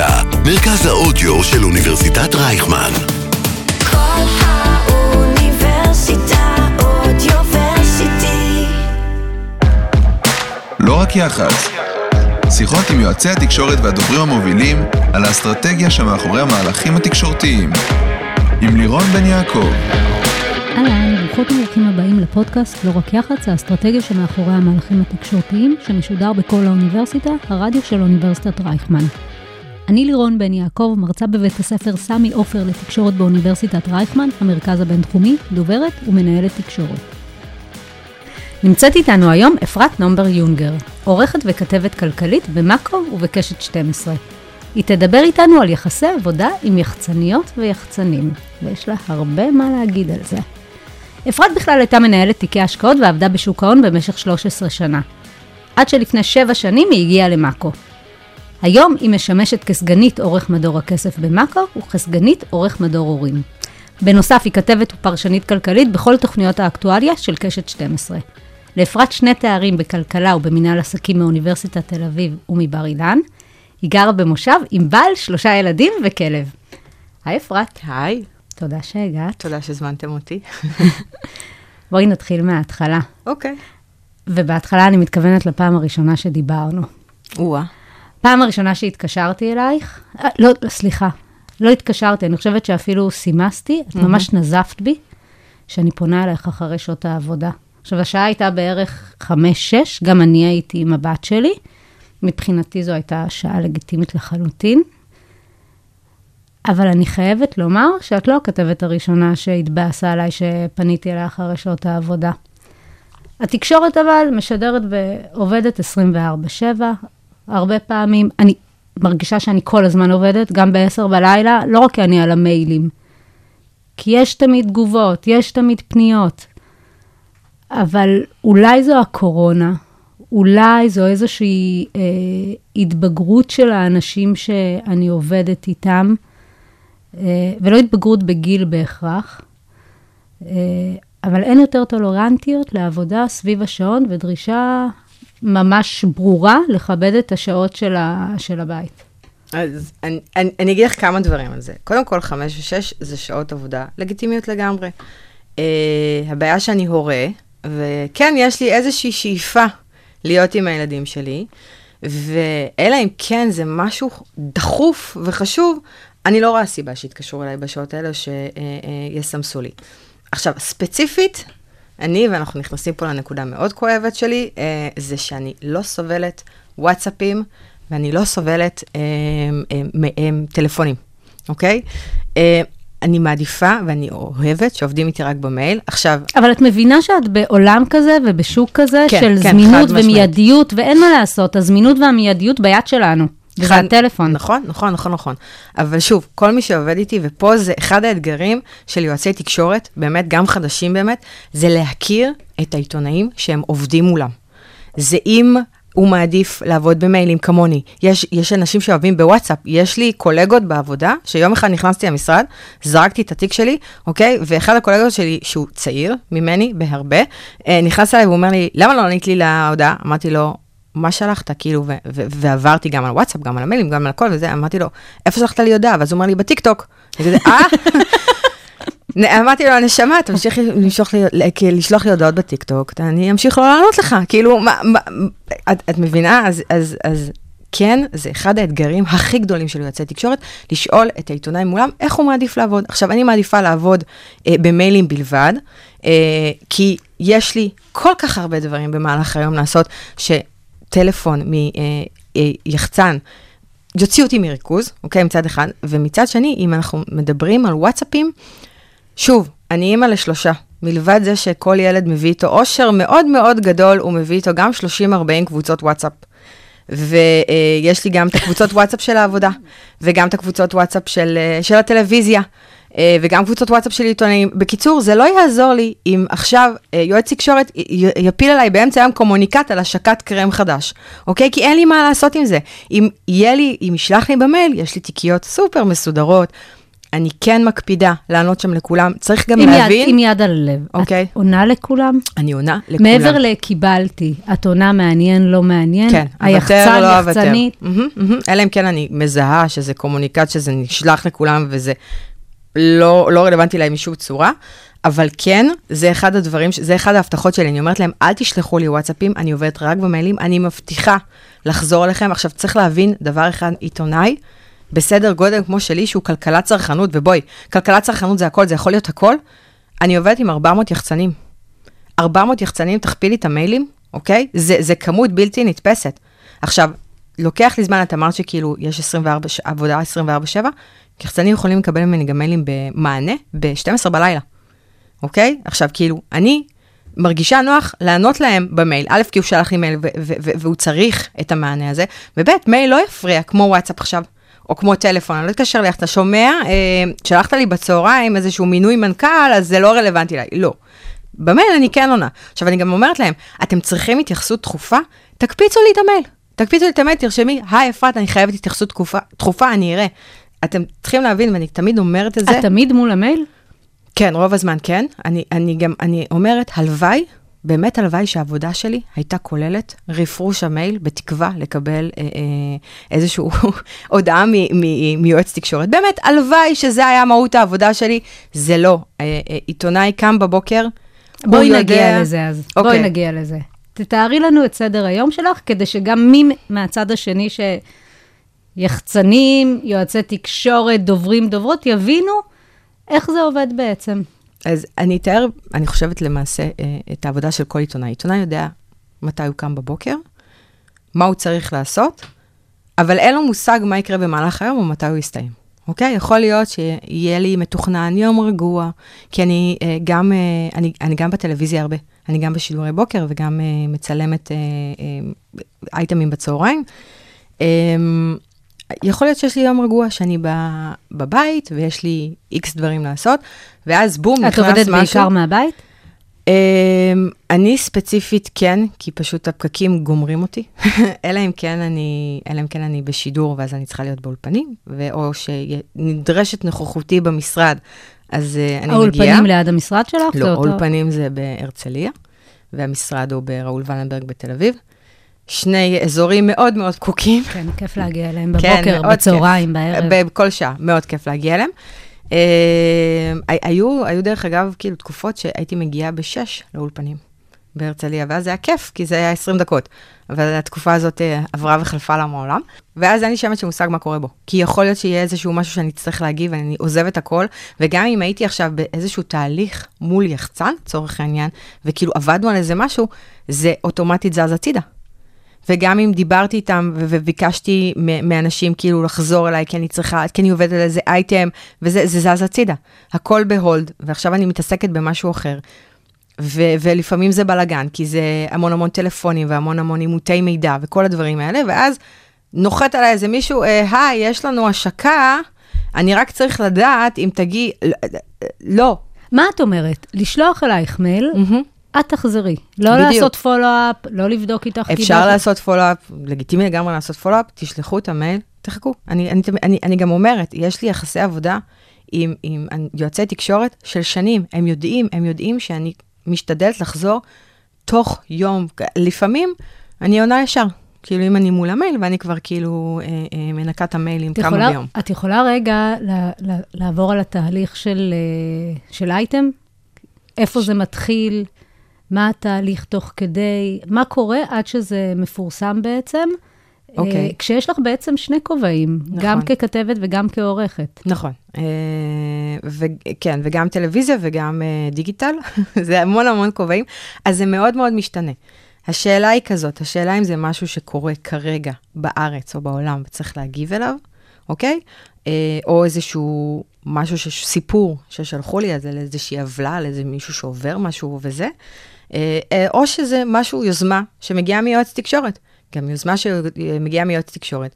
האוניברסיטה, מרכז האודיו של אוניברסיטת רייכמן. כל האוניברסיטה אודיוורסיטי. לא רק יח"צ. שיחות עם יועצי התקשורת והדוברים המובילים על האסטרטגיה שמאחורי המהלכים התקשורתיים. עם לירון בן יעקב. אהלן, ברוכות וברוכים הבאים לפודקאסט לא רק יח"צ, האסטרטגיה שמאחורי המהלכים התקשורתיים, שמשודר בכל האוניברסיטה, הרדיו של אוניברסיטת רייכמן. אני לירון בן יעקב, מרצה בבית הספר סמי עופר לתקשורת באוניברסיטת רייכמן, המרכז הבינתחומי, דוברת ומנהלת תקשורת. נמצאת איתנו היום אפרת נומבר יונגר, עורכת וכתבת כלכלית במאקו ובקשת 12. היא תדבר איתנו על יחסי עבודה עם יחצניות ויחצנים, ויש לה הרבה מה להגיד על זה. אפרת בכלל הייתה מנהלת תיקי השקעות ועבדה בשוק ההון במשך 13 שנה. עד שלפני 7 שנים היא הגיעה למאקו. היום היא משמשת כסגנית עורך מדור הכסף במאקו וכסגנית עורך מדור הורים. בנוסף היא כתבת ופרשנית כלכלית בכל תוכניות האקטואליה של קשת 12. לאפרת שני תארים בכלכלה ובמנהל עסקים מאוניברסיטת תל אביב ומבר אילן. היא גרה במושב עם בעל, שלושה ילדים וכלב. היי אפרת, היי, תודה שהגעת. תודה שהזמנתם אותי. בואי נתחיל מההתחלה. אוקיי. ובהתחלה אני מתכוונת לפעם הראשונה שדיברנו. או-אה. פעם הראשונה שהתקשרתי אלייך, אה, לא, סליחה, לא התקשרתי, אני חושבת שאפילו סימסתי, את ממש נזפת בי, שאני פונה אלייך אחרי שעות העבודה. עכשיו, השעה הייתה בערך חמש-שש, גם אני הייתי עם הבת שלי. מבחינתי זו הייתה שעה לגיטימית לחלוטין. אבל אני חייבת לומר שאת לא הכתבת הראשונה שהתבאסה עליי שפניתי אליה אחרי שעות העבודה. התקשורת אבל משדרת ועובדת 24/7, הרבה פעמים. אני מרגישה שאני כל הזמן עובדת, גם ב-10 בלילה, לא רק כי אני על המיילים. כי יש תמיד תגובות, יש תמיד פניות. אבל אולי זו הקורונה, אולי זו איזושהי אה, התבגרות של האנשים שאני עובדת איתם, אה, ולא התבגרות בגיל בהכרח, אה, אבל אין יותר טולרנטיות לעבודה סביב השעון ודרישה ממש ברורה לכבד את השעות של, ה, של הבית. אז אני, אני, אני אגיד לך כמה דברים על זה. קודם כל, חמש ושש זה שעות עבודה לגיטימיות לגמרי. Uh, הבעיה שאני הורה, וכן, יש לי איזושהי שאיפה להיות עם הילדים שלי, ואלא אם כן זה משהו דחוף וחשוב, אני לא רואה סיבה שיתקשרו אליי בשעות האלה שיסמסו לי. עכשיו, ספציפית, אני, ואנחנו נכנסים פה לנקודה מאוד כואבת שלי, אה, זה שאני לא סובלת וואטסאפים, ואני לא סובלת אה, אה, אה, טלפונים, אוקיי? אה, אני מעדיפה ואני אוהבת שעובדים איתי רק במייל. עכשיו... אבל את מבינה שאת בעולם כזה ובשוק כזה כן, של כן, זמינות חד משמעית. ומיידיות, ואין מה לעשות, הזמינות והמיידיות ביד שלנו. אחד- הטלפון. נכון, נכון, נכון, נכון. אבל שוב, כל מי שעובד איתי, ופה זה אחד האתגרים של יועצי תקשורת, באמת, גם חדשים באמת, זה להכיר את העיתונאים שהם עובדים מולם. זה אם הוא מעדיף לעבוד במיילים כמוני. יש, יש אנשים שאוהבים בוואטסאפ. יש לי קולגות בעבודה, שיום אחד נכנסתי למשרד, זרקתי את התיק שלי, אוקיי? ואחד הקולגות שלי, שהוא צעיר ממני בהרבה, אה, נכנס אליי ואומר לי, למה לא ענית לי להודעה? אמרתי לו, מה שלחת? כאילו, ו- ו- ועברתי גם על וואטסאפ, גם על המיילים, גם על הכל וזה, אמרתי לו, איפה שלחת לי הודעה? ואז הוא אומר לי, בטיקטוק. אה? אמרתי לו, הנשמה, תמשיך כי לשלוח לי הודעות בטיקטוק, אני אמשיך לא לענות לך, כאילו, מה, מה, את, את מבינה? אז, אז, אז כן, זה אחד האתגרים הכי גדולים של יועצי תקשורת, לשאול את העיתונאי מולם איך הוא מעדיף לעבוד. עכשיו, אני מעדיפה לעבוד אה, במיילים בלבד, אה, כי יש לי כל כך הרבה דברים במהלך היום לעשות, שטלפון מיחצן, יוציא אותי מריכוז, אוקיי, מצד אחד, ומצד שני, אם אנחנו מדברים על וואטסאפים, שוב, אני אימא לשלושה. מלבד זה שכל ילד מביא איתו אושר מאוד מאוד גדול, הוא מביא איתו גם 30-40 קבוצות וואטסאפ. ויש לי גם את הקבוצות וואטסאפ של העבודה, וגם את הקבוצות וואטסאפ של, אה, של הטלוויזיה, אה, וגם קבוצות וואטסאפ של עיתונאים. בקיצור, זה לא יעזור לי אם עכשיו אה, יועץ תקשורת יפיל עליי באמצע היום קומוניקט על השקת קרם חדש, אוקיי? כי אין לי מה לעשות עם זה. אם יהיה לי, אם ישלח לי במייל, יש לי תיקיות סופר מסודרות. אני כן מקפידה לענות שם לכולם. צריך גם עם יד, להבין, עם יד על הלב. אוקיי. את עונה לכולם? אני עונה לכולם. מעבר לקיבלתי, את עונה מעניין, לא מעניין? כן, היחצן, אוותר, לא אוותר. יחצנית? מהמם, מהמם. אלא אם כן אני מזהה שזה קומוניקט, שזה נשלח לכולם וזה לא, לא רלוונטי להם משום צורה, אבל כן, זה אחד הדברים, זה אחד ההבטחות שלי, אני אומרת להם, אל תשלחו לי וואטסאפים, אני עובדת רק במיילים, אני מבטיחה לחזור אליכם. עכשיו, צריך להבין דבר אחד, עיתונאי, בסדר גודל כמו שלי, שהוא כלכלת צרכנות, ובואי, כלכלת צרכנות זה הכל, זה יכול להיות הכל, אני עובדת עם 400 יחצנים. 400 יחצנים, תכפילי את המיילים, אוקיי? זה, זה כמות בלתי נתפסת. עכשיו, לוקח לי זמן, את אמרת שכאילו יש 24, ש- עבודה 24-7, יחצנים יכולים לקבל ממני גם מיילים במענה ב-12 בלילה, אוקיי? עכשיו, כאילו, אני מרגישה נוח לענות להם במייל. א', כי הוא שלח לי מייל והוא צריך את המענה הזה, וב', מייל לא יפריע, כמו וואטסאפ עכשיו. או כמו טלפון, אני לא אתקשר לך, אתה שומע? אה, שלחת לי בצהריים איזשהו מינוי מנכ"ל, אז זה לא רלוונטי אליי. לא. במייל אני כן עונה. עכשיו, אני גם אומרת להם, אתם צריכים התייחסות דחופה? תקפיצו לי את המייל. תקפיצו לי את המייל, תרשמי, היי אפרת, אני חייבת התייחסות דחופה, אני אראה. אתם צריכים להבין, ואני תמיד אומרת את זה. את תמיד מול המייל? כן, רוב הזמן כן. אני, אני גם, אני אומרת, הלוואי, באמת הלוואי שהעבודה שלי הייתה כוללת רפרוש המייל, בתקווה לקבל אה, אה, איזושהי הודעה מיועץ תקשורת. באמת, הלוואי שזה היה מהות העבודה שלי, זה לא. אה, אה, עיתונאי קם בבוקר, בואי יודע- נגיע לזה אז. בואי אוקיי. נגיע לזה. תתארי לנו את סדר היום שלך, כדי שגם מי מהצד השני שיחצנים, יועצי תקשורת, דוברים, דוברות, יבינו איך זה עובד בעצם. אז אני אתאר, אני חושבת למעשה, אה, את העבודה של כל עיתונאי. עיתונאי יודע מתי הוא קם בבוקר, מה הוא צריך לעשות, אבל אין לו מושג מה יקרה במהלך היום או מתי הוא יסתיים. אוקיי? יכול להיות שיהיה לי מתוכנן יום רגוע, כי אני אה, גם, אה, אני, אני גם בטלוויזיה הרבה. אני גם בשידורי בוקר וגם אה, מצלמת אה, אה, אייטמים בצהריים. אה, יכול להיות שיש לי יום רגוע שאני בבית ויש לי איקס דברים לעשות, ואז בום, את נכנס עובדת משהו. בעיקר מהבית? Um, אני ספציפית כן, כי פשוט הפקקים גומרים אותי, אלא אם כן אני, אלא אם כן אני בשידור ואז אני צריכה להיות באולפנים, או שנדרשת נוכחותי במשרד, אז uh, אני מגיעה. האולפנים ליד המשרד שלך? זה לא, אותו- האולפנים זה בהרצליה, והמשרד הוא בראול ולנברג בתל אביב. שני אזורים מאוד מאוד פקוקים. כן, כיף להגיע אליהם כן, בבוקר, מאוד בצהריים, כיף. בערב. בכל שעה, מאוד כיף להגיע אליהם. אה, היו, היו דרך אגב, כאילו, תקופות שהייתי מגיעה בשש לאולפנים בהרצליה, ואז זה היה כיף, כי זה היה 20 דקות. אבל התקופה הזאת אה, עברה וחלפה לה מעולם, ואז אין לי שמץ של מושג מה קורה בו. כי יכול להיות שיהיה איזשהו משהו שאני אצטרך להגיב, ואני עוזבת הכל, וגם אם הייתי עכשיו באיזשהו תהליך מול יחצן, לצורך העניין, וכאילו עבדנו על איזה משהו, זה אוטומטית זז הצידה. וגם אם דיברתי איתם וביקשתי מאנשים כאילו לחזור אליי, כי אני צריכה, כי אני עובדת על איזה אייטם, וזה זה זז הצידה. הכל ב hold, ועכשיו אני מתעסקת במשהו אחר. ו- ולפעמים זה בלאגן, כי זה המון המון טלפונים והמון המון עימותי מידע וכל הדברים האלה, ואז נוחת עליי איזה מישהו, "אה, היי, יש לנו השקה, אני רק צריך לדעת אם תגיעי, לא. מה את אומרת? לשלוח אלייך מייל, מהמם. את תחזרי. לא בדיוק. לעשות follow-up, לא לבדוק איתך. אפשר קיבלת- לעשות follow-up, לגיטימי לגמרי לעשות follow-up, תשלחו את המייל, תחכו. אני, אני, אני, אני גם אומרת, יש לי יחסי עבודה עם, עם יועצי תקשורת של שנים, הם יודעים, הם יודעים שאני משתדלת לחזור תוך יום. לפעמים אני עונה ישר, כאילו אם אני מול המייל ואני כבר כאילו אה, אה, מנקה את המיילים כמה יכולה, ביום. את יכולה רגע לה, לה, לעבור על התהליך של, אה, של אייטם? איפה זה מתחיל? מה התהליך תוך כדי? מה קורה עד שזה מפורסם בעצם? אוקיי. אה, כשיש לך בעצם שני כובעים, נכון. גם ככתבת וגם כעורכת. נכון, אה, וכן, וגם טלוויזיה וגם אה, דיגיטל, זה המון המון כובעים, אז זה מאוד מאוד משתנה. השאלה היא כזאת, השאלה אם זה משהו שקורה כרגע בארץ או בעולם וצריך להגיב אליו, אוקיי? אה, או איזשהו משהו, ש- סיפור ששלחו לי, על איזושהי עוולה, על איזה מישהו שעובר משהו וזה, אה, אה, או שזה משהו, יוזמה שמגיעה מיועץ תקשורת. גם יוזמה שמגיעה מיועץ תקשורת.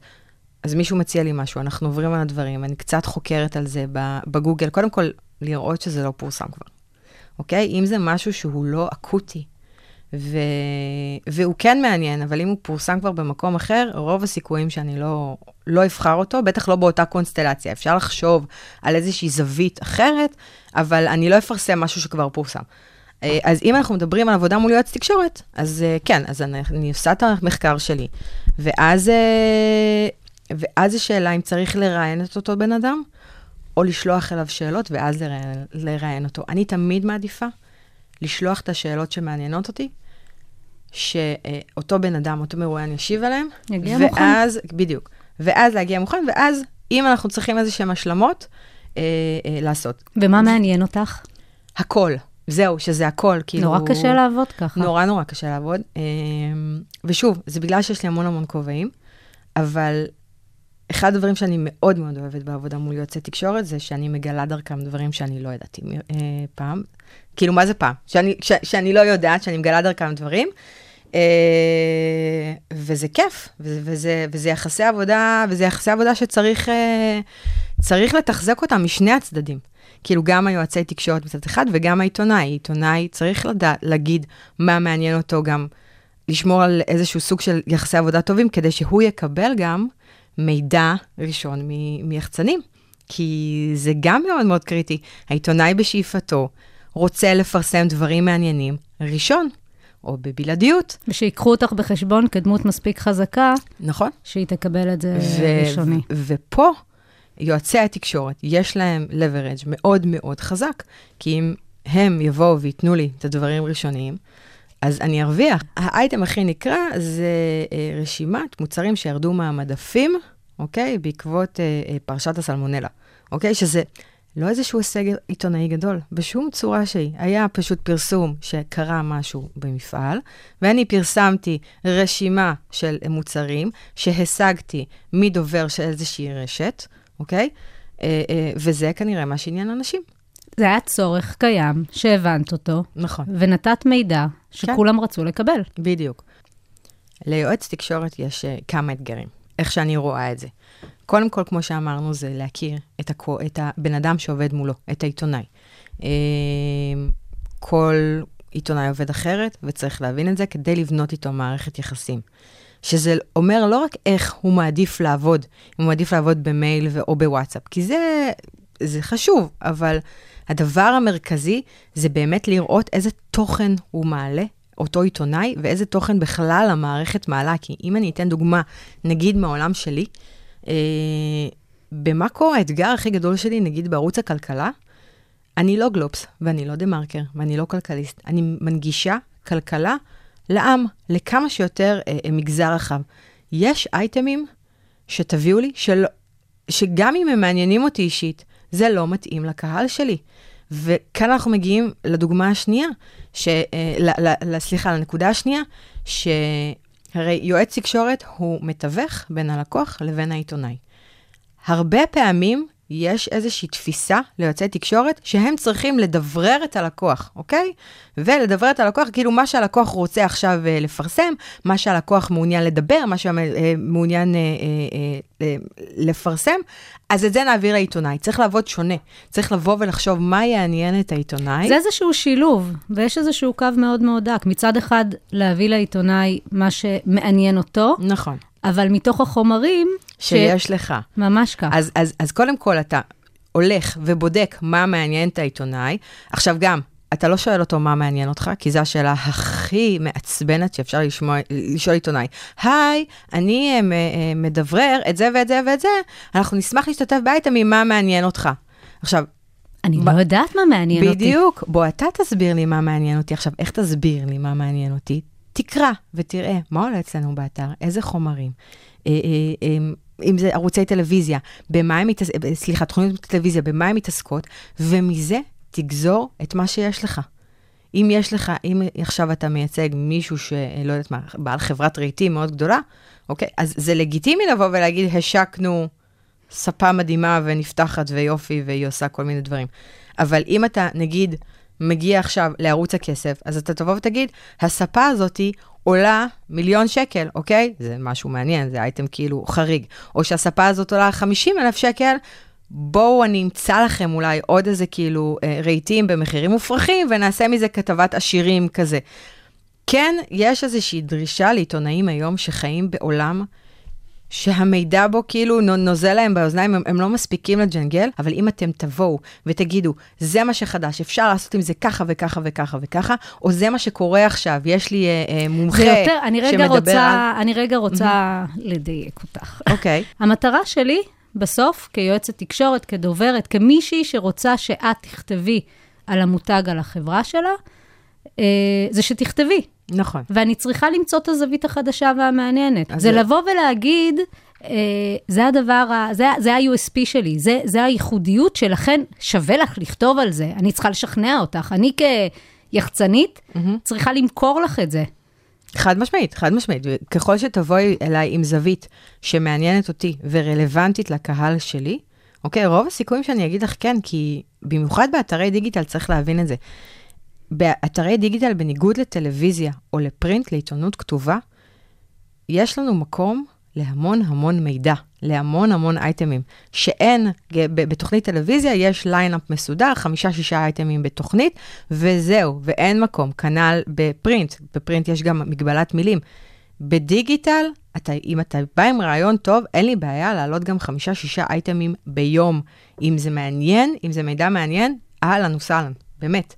אז מישהו מציע לי משהו, אנחנו עוברים על הדברים, אני קצת חוקרת על זה בגוגל, קודם כל, לראות שזה לא פורסם כבר, אוקיי? אם זה משהו שהוא לא אקוטי, ו... והוא כן מעניין, אבל אם הוא פורסם כבר במקום אחר, רוב הסיכויים שאני לא, לא אבחר אותו, בטח לא באותה קונסטלציה. אפשר לחשוב על איזושהי זווית אחרת, אבל אני לא אפרסם משהו שכבר פורסם. אה, אז אם אנחנו מדברים על עבודה מול יועץ תקשורת, אז אה, כן, אז אני, אני עושה את המחקר שלי, ואז, אה, ואז השאלה אם צריך לראיין את אותו בן אדם, או לשלוח אליו שאלות ואז לראיין, לראיין אותו. אני תמיד מעדיפה לשלוח את השאלות שמעניינות אותי, שאותו בן אדם, אותו מרואיין ישיב עליהם. יגיע ואז, מוכן. בדיוק. ואז להגיע מוכן, ואז אם אנחנו צריכים איזה שהן השלמות, אה, אה, לעשות. ומה מעניין אותך? הכל. זהו, שזה הכל, כאילו... נורא קשה לעבוד ככה. נורא נורא קשה לעבוד. אה, ושוב, זה בגלל שיש לי המון המון כובעים, אבל אחד הדברים שאני מאוד מאוד אוהבת בעבודה מול יועצי תקשורת, זה שאני מגלה דרכם דברים שאני לא ידעתי אה, פעם. כאילו, מה זה פעם? שאני, ש, שאני לא יודעת, שאני מגלה דרכם דברים. אה, וזה כיף, וזה, וזה, וזה יחסי עבודה, וזה יחסי עבודה שצריך אה, לתחזק אותם משני הצדדים. כאילו, גם היועצי תקשורת מצד אחד, וגם העיתונאי. עיתונאי צריך לדע, להגיד מה מעניין אותו, גם לשמור על איזשהו סוג של יחסי עבודה טובים, כדי שהוא יקבל גם מידע ראשון מ- מיחצנים. כי זה גם מאוד מאוד קריטי. העיתונאי בשאיפתו רוצה לפרסם דברים מעניינים ראשון, או בבלעדיות. ושיקחו אותך בחשבון כדמות מספיק חזקה, נכון. שהיא תקבל את זה ו- ראשוני. ו- ופה, יועצי התקשורת, יש להם leverage מאוד מאוד חזק, כי אם הם יבואו וייתנו לי את הדברים ראשוניים, אז אני ארוויח. האייטם הכי נקרא זה אה, רשימת מוצרים שירדו מהמדפים, אוקיי? בעקבות אה, אה, פרשת הסלמונלה, אוקיי? שזה לא איזשהו הישג עיתונאי גדול, בשום צורה שהיא. היה פשוט פרסום שקרה משהו במפעל, ואני פרסמתי רשימה של מוצרים שהשגתי מדובר של איזושהי רשת, אוקיי? אה, אה, וזה כנראה מה שעניין אנשים. זה היה צורך קיים, שהבנת אותו, נכון. ונתת מידע שכולם רצו לקבל. בדיוק. ליועץ תקשורת יש uh, כמה אתגרים, איך שאני רואה את זה. קודם כל, כמו שאמרנו, זה להכיר את, הכו, את הבן אדם שעובד מולו, את העיתונאי. Uh, כל עיתונאי עובד אחרת, וצריך להבין את זה כדי לבנות איתו מערכת יחסים. שזה אומר לא רק איך הוא מעדיף לעבוד, אם הוא מעדיף לעבוד במייל או בוואטסאפ, כי זה, זה חשוב, אבל הדבר המרכזי זה באמת לראות איזה תוכן הוא מעלה, אותו עיתונאי, ואיזה תוכן בכלל המערכת מעלה. כי אם אני אתן דוגמה, נגיד מהעולם שלי, אה, במאקו האתגר הכי גדול שלי, נגיד בערוץ הכלכלה, אני לא גלובס, ואני לא דה מרקר, ואני לא כלכליסט. אני מנגישה כלכלה לעם, לכמה שיותר אה, אה, מגזר רחב. יש אייטמים שתביאו לי, של, שגם אם הם מעניינים אותי אישית, זה לא מתאים לקהל שלי. וכאן אנחנו מגיעים לדוגמה השנייה, ש, אה, ל, סליחה, לנקודה השנייה, שהרי יועץ תקשורת הוא מתווך בין הלקוח לבין העיתונאי. הרבה פעמים יש איזושהי תפיסה ליועצי תקשורת שהם צריכים לדברר את הלקוח, אוקיי? ולדברר את הלקוח, כאילו מה שהלקוח רוצה עכשיו uh, לפרסם, מה שהלקוח מעוניין לדבר, מה שמעוניין uh, uh, uh, uh, לפרסם, אז את זה נעביר לעיתונאי. צריך לעבוד שונה. צריך לבוא ולחשוב מה יעניין את העיתונאי. זה איזשהו שילוב, ויש איזשהו קו מאוד מאוד דק. מצד אחד, להביא לעיתונאי מה שמעניין אותו, נכון. אבל מתוך החומרים... שיש ש... לך. ממש כך. אז, אז, אז קודם כל, אתה הולך ובודק מה מעניין את העיתונאי. עכשיו גם, אתה לא שואל אותו מה מעניין אותך, כי זו השאלה הכי מעצבנת שאפשר לשמוע, לשאול עיתונאי. היי, אני uh, מדברר את זה ואת זה ואת זה, אנחנו נשמח להשתתף באייטמים, מה מעניין אותך? עכשיו, אני ב... לא יודעת מה מעניין בדיוק, אותי. בדיוק, בוא אתה תסביר לי מה מעניין אותי. עכשיו, איך תסביר לי מה מעניין אותי? תקרא ותראה מה עולה אצלנו באתר, איזה חומרים. אה, אה, אה, אם זה ערוצי טלוויזיה, במה הם מתעסקות, סליחה, תכוניות טלוויזיה, במה הן מתעסקות, ומזה תגזור את מה שיש לך. אם יש לך, אם עכשיו אתה מייצג מישהו שלא יודעת מה, בעל חברת רהיטים מאוד גדולה, אוקיי? אז זה לגיטימי לבוא ולהגיד, השקנו ספה מדהימה ונפתחת ויופי, והיא עושה כל מיני דברים. אבל אם אתה, נגיד, מגיע עכשיו לערוץ הכסף, אז אתה תבוא ותגיד, הספה הזאתי עולה מיליון שקל, אוקיי? זה משהו מעניין, זה אייטם כאילו חריג. או שהספה הזאת עולה 50 אלף שקל, בואו אני אמצא לכם אולי עוד איזה כאילו אה, רהיטים במחירים מופרכים, ונעשה מזה כתבת עשירים כזה. כן, יש איזושהי דרישה לעיתונאים היום שחיים בעולם שהמידע בו כאילו נו- נוזל להם באוזניים, הם, הם לא מספיקים לג'נגל, אבל אם אתם תבואו ותגידו, זה מה שחדש, אפשר לעשות עם זה ככה וככה וככה וככה, או זה מה שקורה עכשיו, יש לי אה, אה, מומחה יותר, אני רגע שמדבר רוצה, אני רגע רוצה לדייק אותך. על... אוקיי, המטרה שלי, בסוף, כיועצת תקשורת, כדוברת, כמישהי שרוצה שאת תכתבי על המותג, על החברה שלה, זה שתכתבי. נכון. ואני צריכה למצוא את הזווית החדשה והמעניינת. זה זה- לבוא ולהגיד, אה, זה הדבר, זה, זה ה-USP שלי, זה, זה הייחודיות שלכן שווה לך לכתוב על זה. אני צריכה לשכנע אותך. אני כיחצנית צריכה למכור לך את זה. חד משמעית, חד משמעית. ככל שתבואי אליי עם זווית שמעניינת אותי ורלוונטית לקהל שלי, אוקיי, רוב הסיכויים שאני אגיד לך כן, כי במיוחד באתרי דיגיטל צריך להבין את זה. באתרי דיגיטל, בניגוד לטלוויזיה או לפרינט, לעיתונות כתובה, יש לנו מקום להמון המון מידע, להמון המון אייטמים, שאין, בתוכנית טלוויזיה יש line-up מסודר, חמישה-שישה אייטמים בתוכנית, וזהו, ואין מקום. כנ"ל ב print, ב print יש גם מגבלת מילים. בדיגיטל, אתה, אם אתה בא עם רעיון טוב, אין לי בעיה להעלות גם חמישה-שישה אייטמים ביום. אם זה מעניין, אם זה מידע מעניין, אהלן וסהלן, באמת.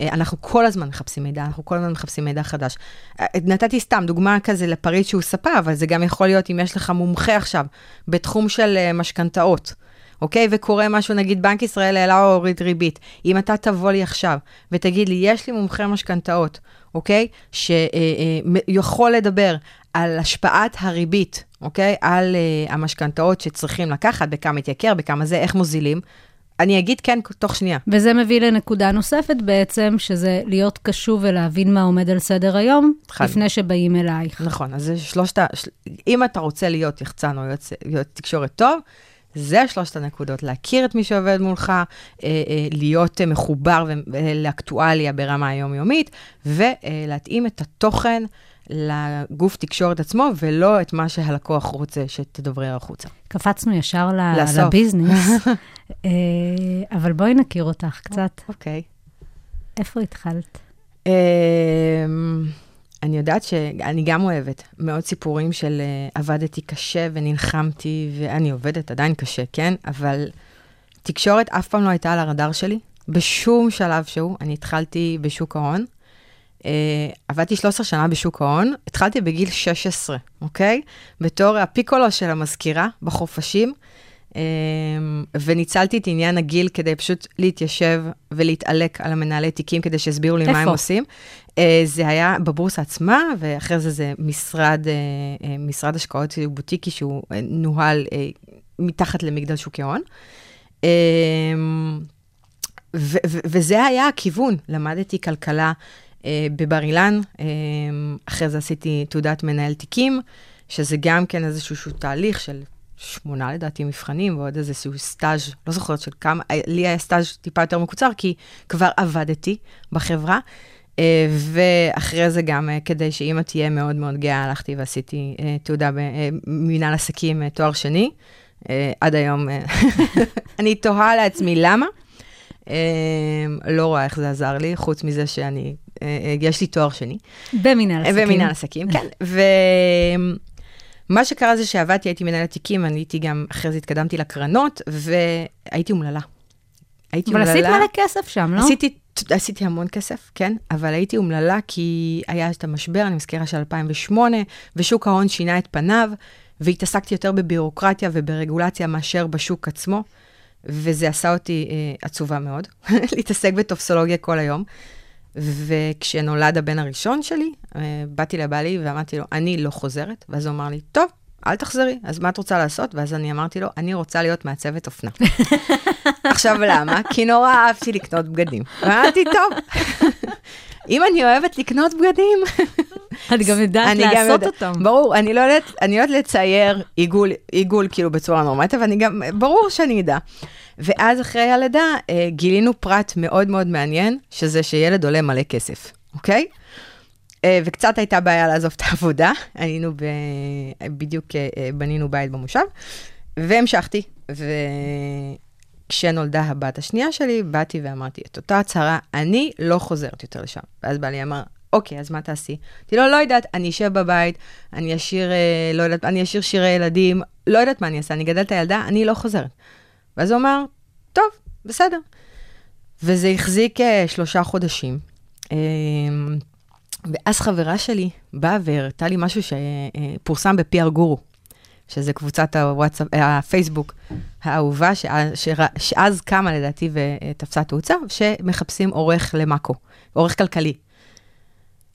אה, אנחנו כל הזמן מחפשים מידע, אנחנו כל הזמן מחפשים מידע חדש. אה, נתתי סתם דוגמה כזה לפריט שהוא ספה, אבל זה גם יכול להיות אם יש לך מומחה עכשיו בתחום של אה, משכנתאות. אוקיי? וקורה משהו, נגיד בנק ישראל העלה או הוריד ריבית. אם אתה תבוא לי עכשיו ותגיד לי, יש לי מומחה משכנתאות, אוקיי? שיכול לדבר על השפעת הריבית, אוקיי? על uh, המשכנתאות שצריכים לקחת, בכמה התייקר, בכמה זה, איך מוזילים. אני אגיד כן תוך שנייה. וזה מביא לנקודה נוספת בעצם, שזה להיות קשוב ולהבין מה עומד על סדר היום, חד. לפני שבאים אלייך. נכון, אז זה שלושת ה... של- אם אתה רוצה להיות יחצן או יועץ, יועץ תקשורת טוב, זה שלושת הנקודות, להכיר את מי שעובד מולך, אה, אה, להיות אה, מחובר אה, לאקטואליה ברמה היומיומית, ולהתאים את התוכן לגוף תקשורת עצמו, ולא את מה שהלקוח רוצה שתדברר החוצה. קפצנו ישר ל- לסוף. לביזנס, אה, אבל בואי נכיר אותך קצת. אוקיי. איפה התחלת? אמ, אני יודעת שאני גם אוהבת מאוד סיפורים של אה, עבדתי קשה ונלחמתי, ואני עובדת עדיין קשה, כן? אבל תקשורת אף פעם לא הייתה על הרדאר שלי, בשום שלב שהוא. אני התחלתי בשוק ההון. Uh, עבדתי 13 שנה בשוק ההון, התחלתי בגיל 16, אוקיי? בתור הפיקולו של המזכירה בחופשים, um, וניצלתי את עניין הגיל כדי פשוט להתיישב ולהתעלק על המנהלי תיקים כדי שיסבירו לי מה הם? עושים. Uh, זה היה בבורסה עצמה, ואחרי זה זה משרד, uh, uh, משרד השקעות בוטיקי שהוא uh, נוהל uh, מתחת למגדל שוקי ו- וזה היה הכיוון, למדתי כלכלה בבר אילן, אה, אחרי זה עשיתי תעודת מנהל תיקים, שזה גם כן איזשהו תהליך של שמונה לדעתי מבחנים, ועוד איזשהו סטאז', לא זוכרת של כמה, אה, לי היה סטאז' טיפה יותר מקוצר, כי כבר עבדתי בחברה. אה, ואחרי זה גם, אה, כדי שאימא תהיה מאוד מאוד גאה, הלכתי ועשיתי אה, תעודה במנהל עסקים, אה, תואר שני. אה, עד היום, אה, אני תוהה לעצמי למה. אה, לא רואה איך זה עזר לי, חוץ מזה שאני, אה, אה, יש לי תואר שני. במנהל עסקים. ומנהל עסקים, כן. ומה שקרה זה שעבדתי, הייתי מנהלת תיקים, אני הייתי גם, אחרי זה התקדמתי לקרנות, והייתי אומללה. הייתי אבל אומללה. עשית מלא כסף שם, לא? עשיתי, עשיתי המון כסף, כן, אבל הייתי אומללה כי היה את המשבר, אני מזכירה של 2008, ושוק ההון שינה את פניו, והתעסקתי יותר בבירוקרטיה וברגולציה מאשר בשוק עצמו, וזה עשה אותי אה, עצובה מאוד, להתעסק בטופסולוגיה כל היום. וכשנולד הבן הראשון שלי, אה, באתי לבעלי ואמרתי לו, אני לא חוזרת, ואז הוא אמר לי, טוב, אל תחזרי, אז מה את רוצה לעשות? ואז אני אמרתי לו, אני רוצה להיות מעצבת אופנה. עכשיו, למה? כי נורא אהבתי לקנות בגדים. ואמרתי, טוב, אם אני אוהבת לקנות בגדים, את גם יודעת לעשות אותם. ברור, אני לא יודעת, אני יודעת לצייר עיגול, עיגול כאילו בצורה נורמלית, אבל אני גם, ברור שאני אדע. ואז אחרי הלידה אה, גילינו פרט מאוד מאוד מעניין, שזה שילד עולה מלא כסף, אוקיי? אה, וקצת הייתה בעיה לעזוב את העבודה, היינו ב... בדיוק אה, בנינו בית במושב, והמשכתי, וכשנולדה הבת השנייה שלי, באתי ואמרתי את אותה הצהרה, אני לא חוזרת יותר לשם. ואז בעלי אמר, אוקיי, אז מה תעשי? אמרתי לו, לא יודעת, אני אשב בבית, אני אשיר, אה, לא יודעת, אני אשיר שירי ילדים, לא יודעת מה אני אעשה, אני אגדל את הילדה, אני לא חוזרת. ואז הוא אמר, טוב, בסדר. וזה החזיק אה, שלושה חודשים. אה, ואז חברה שלי באה והראתה לי משהו שפורסם ב-PR גורו, שזה קבוצת הוואטסאפ, אה, הפייסבוק האהובה, שאז קמה לדעתי ותפסה תאוצה, שמחפשים עורך למאקו, עורך כלכלי.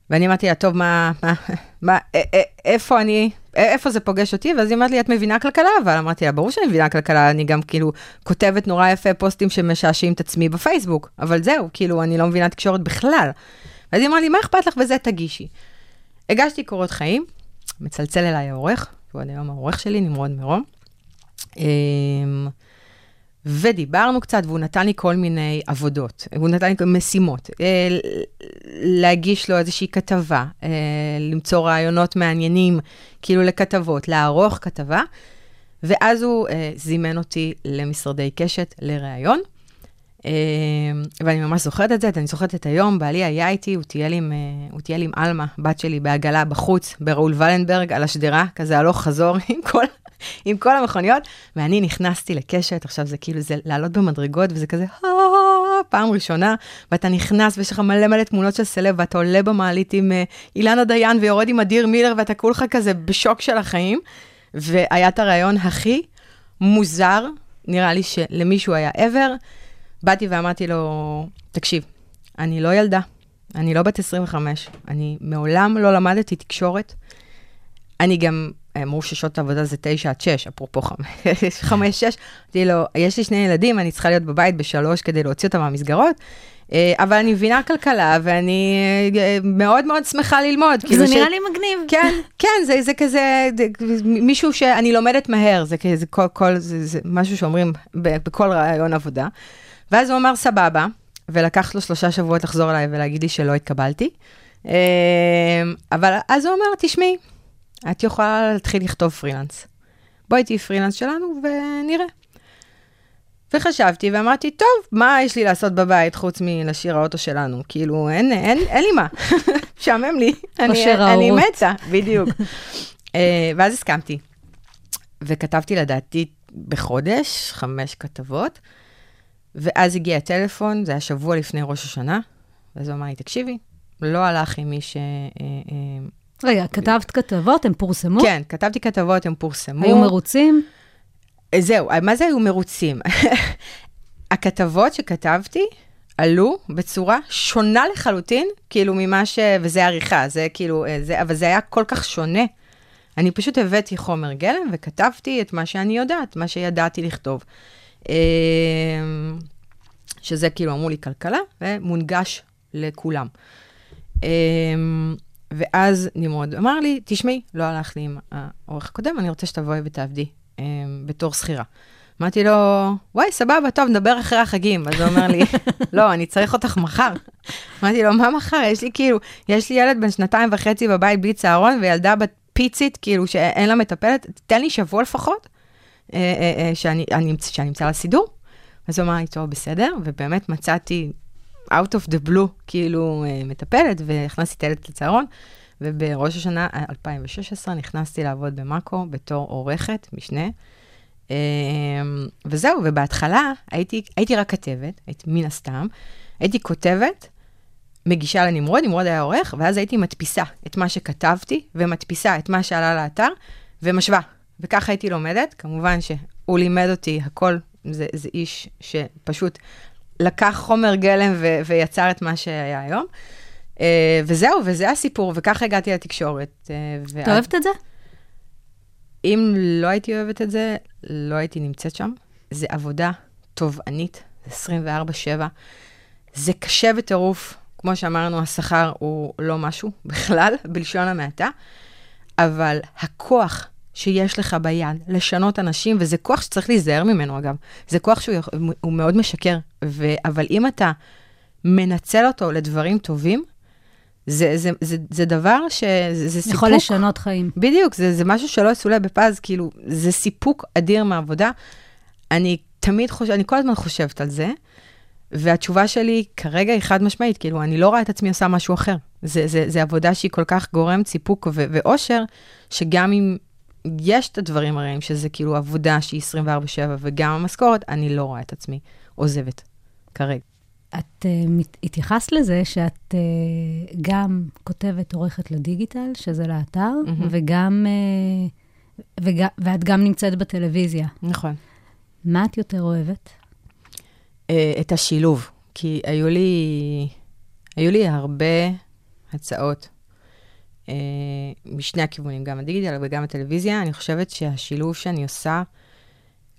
ואני אמרתי לה, טוב, מה, מה, מה, איפה אני, איפה זה פוגש אותי? ואז היא אמרת לי, את מבינה כלכלה? אבל אמרתי לה, ברור שאני מבינה כלכלה, אני גם כאילו כותבת נורא יפה פוסטים שמשעשעים את עצמי בפייסבוק, אבל זהו, כאילו, אני לא מבינה תקשורת בכלל. ואז היא אמרה לי, מה אכפת לך בזה? תגישי. הגשתי קורות חיים, מצלצל אליי העורך, שהוא עד היום העורך שלי, נמרוד מרום. ודיברנו קצת, והוא נתן לי כל מיני עבודות, הוא נתן לי משימות, אה, להגיש לו איזושהי כתבה, אה, למצוא רעיונות מעניינים, כאילו לכתבות, לערוך כתבה, ואז הוא אה, זימן אותי למשרדי קשת לראיון. ואני ממש זוכרת את זה, אני זוכרת את היום, בעלי היה איתי, הוא טייל עם, עם עלמה, בת שלי, בעגלה בחוץ, בראול ולנברג, על השדרה, כזה הלוך חזור עם כל, עם כל המכוניות, ואני נכנסתי לקשת, עכשיו זה כאילו, זה לעלות במדרגות, וזה כזה, "אה", פעם ראשונה, ואתה נכנס ויש לך מלא מלא תמונות של סלב, ואתה עולה במעלית עם אה, אילנה דיין ויורד עם אדיר מילר, ואתה כולך כזה בשוק של החיים, והיה את הרעיון הכי מוזר, נראה לי שלמישהו היה ever, באתי ואמרתי לו, תקשיב, אני לא ילדה, אני לא בת 25, אני מעולם לא למדתי תקשורת. אני גם, אמרו ששעות העבודה זה 9 עד 6, אפרופו 5-6. אמרתי לו, יש לי שני ילדים, אני צריכה להיות בבית בשלוש כדי להוציא אותם מהמסגרות, אה, אבל אני מבינה כלכלה, ואני אה, מאוד מאוד שמחה ללמוד. זה כאילו ש- נראה לי מגניב. כן, כן, זה, זה כזה, זה, מישהו שאני לומדת מהר, זה כזה, כל, כל, זה, זה משהו שאומרים בכל רעיון עבודה. ואז הוא אמר, סבבה, ולקח לו שלושה שבועות לחזור אליי ולהגיד לי שלא התקבלתי. אה, אבל אז הוא אמר, תשמעי, את יכולה להתחיל לכתוב פרילנס. בואי תהיי פרילנס שלנו ונראה. וחשבתי ואמרתי, טוב, מה יש לי לעשות בבית חוץ מלשיר האוטו שלנו? כאילו, אין, אין, אין לי מה. משעמם לי. אני, אני. מתה, בדיוק. אה, ואז הסכמתי. וכתבתי לדעתי בחודש חמש כתבות, ואז הגיע הטלפון, זה היה שבוע לפני ראש השנה, ואז הוא אמר לי, תקשיבי, לא הלך עם מי ש... אה, אה, רגע, כתבת כתבות, הן פורסמו? כן, כתבתי כתבות, הם פורסמו. היו מרוצים? זהו, מה זה היו מרוצים? הכתבות שכתבתי עלו בצורה שונה לחלוטין, כאילו ממה ש... וזה עריכה, זה כאילו, אה, זה, אבל זה היה כל כך שונה. אני פשוט הבאתי חומר גלם וכתבתי את מה שאני יודעת, מה שידעתי לכתוב. אה, שזה כאילו אמרו לי כלכלה, ומונגש לכולם. ואז נמרוד אמר לי, תשמעי, לא הלך לי עם העורך הקודם, אני רוצה שתבואי ותעבדי אה, בתור שכירה. אמרתי לו, וואי, סבבה, טוב, נדבר אחרי החגים. אז הוא אומר לי, לא, אני צריך אותך מחר. אמרתי לו, מה מחר? יש לי כאילו, יש לי ילד בן שנתיים וחצי בבית בלי צהרון, וילדה בת פיצית, כאילו, שאין לה מטפלת, תן לי שבוע לפחות, אה, אה, אה, שאני אני, שאני אמצא לה סידור. אז הוא אמר לי, טוב, בסדר, ובאמת מצאתי out of the blue, כאילו, אה, מטפלת, והכנסתי את הילד לצהרון, ובראש השנה 2016 נכנסתי לעבוד במאקו בתור עורכת משנה. אה, וזהו, ובהתחלה הייתי, הייתי רק כתבת, הייתי מן הסתם, הייתי כותבת, מגישה לנמרוד, נמרוד היה עורך, ואז הייתי מדפיסה את מה שכתבתי, ומדפיסה את מה שעלה לאתר, ומשווה. וככה הייתי לומדת, כמובן שהוא לימד אותי הכל, זה, זה איש שפשוט לקח חומר גלם ו- ויצר את מה שהיה היום. Uh, וזהו, וזה הסיפור, וככה הגעתי לתקשורת. Uh, את אוהבת את זה? אם לא הייתי אוהבת את זה, לא הייתי נמצאת שם. זה עבודה תובענית, זה 24-7. זה קשה בטירוף. כמו שאמרנו, השכר הוא לא משהו בכלל, בלשון המעטה, אבל הכוח שיש לך ביד לשנות אנשים, וזה כוח שצריך להיזהר ממנו, אגב. זה כוח שהוא מאוד משקר, ו, אבל אם אתה מנצל אותו לדברים טובים, זה, זה, זה, זה דבר שזה זה סיפוק. יכול לשנות חיים. בדיוק, זה, זה משהו שלא יסולא בפז, כאילו, זה סיפוק אדיר מהעבודה. אני תמיד חושבת, אני כל הזמן חושבת על זה, והתשובה שלי כרגע היא חד משמעית, כאילו, אני לא רואה את עצמי עושה משהו אחר. זה, זה, זה עבודה שהיא כל כך גורם ציפוק ו- ואושר, שגם אם יש את הדברים הרעים, שזה כאילו עבודה שהיא 24-7 וגם המשכורת, אני לא רואה את עצמי עוזבת כרגע. את uh, התייחסת לזה שאת uh, גם כותבת עורכת לדיגיטל, שזה לאתר, מהמם. וגם, uh, וג, ואת גם נמצאת בטלוויזיה. נכון. מה את יותר אוהבת? אה, את השילוב, כי היו לי, היו לי הרבה הצעות משני הכיוונים, גם הדיגיטל וגם הטלוויזיה. אני חושבת שהשילוב שאני עושה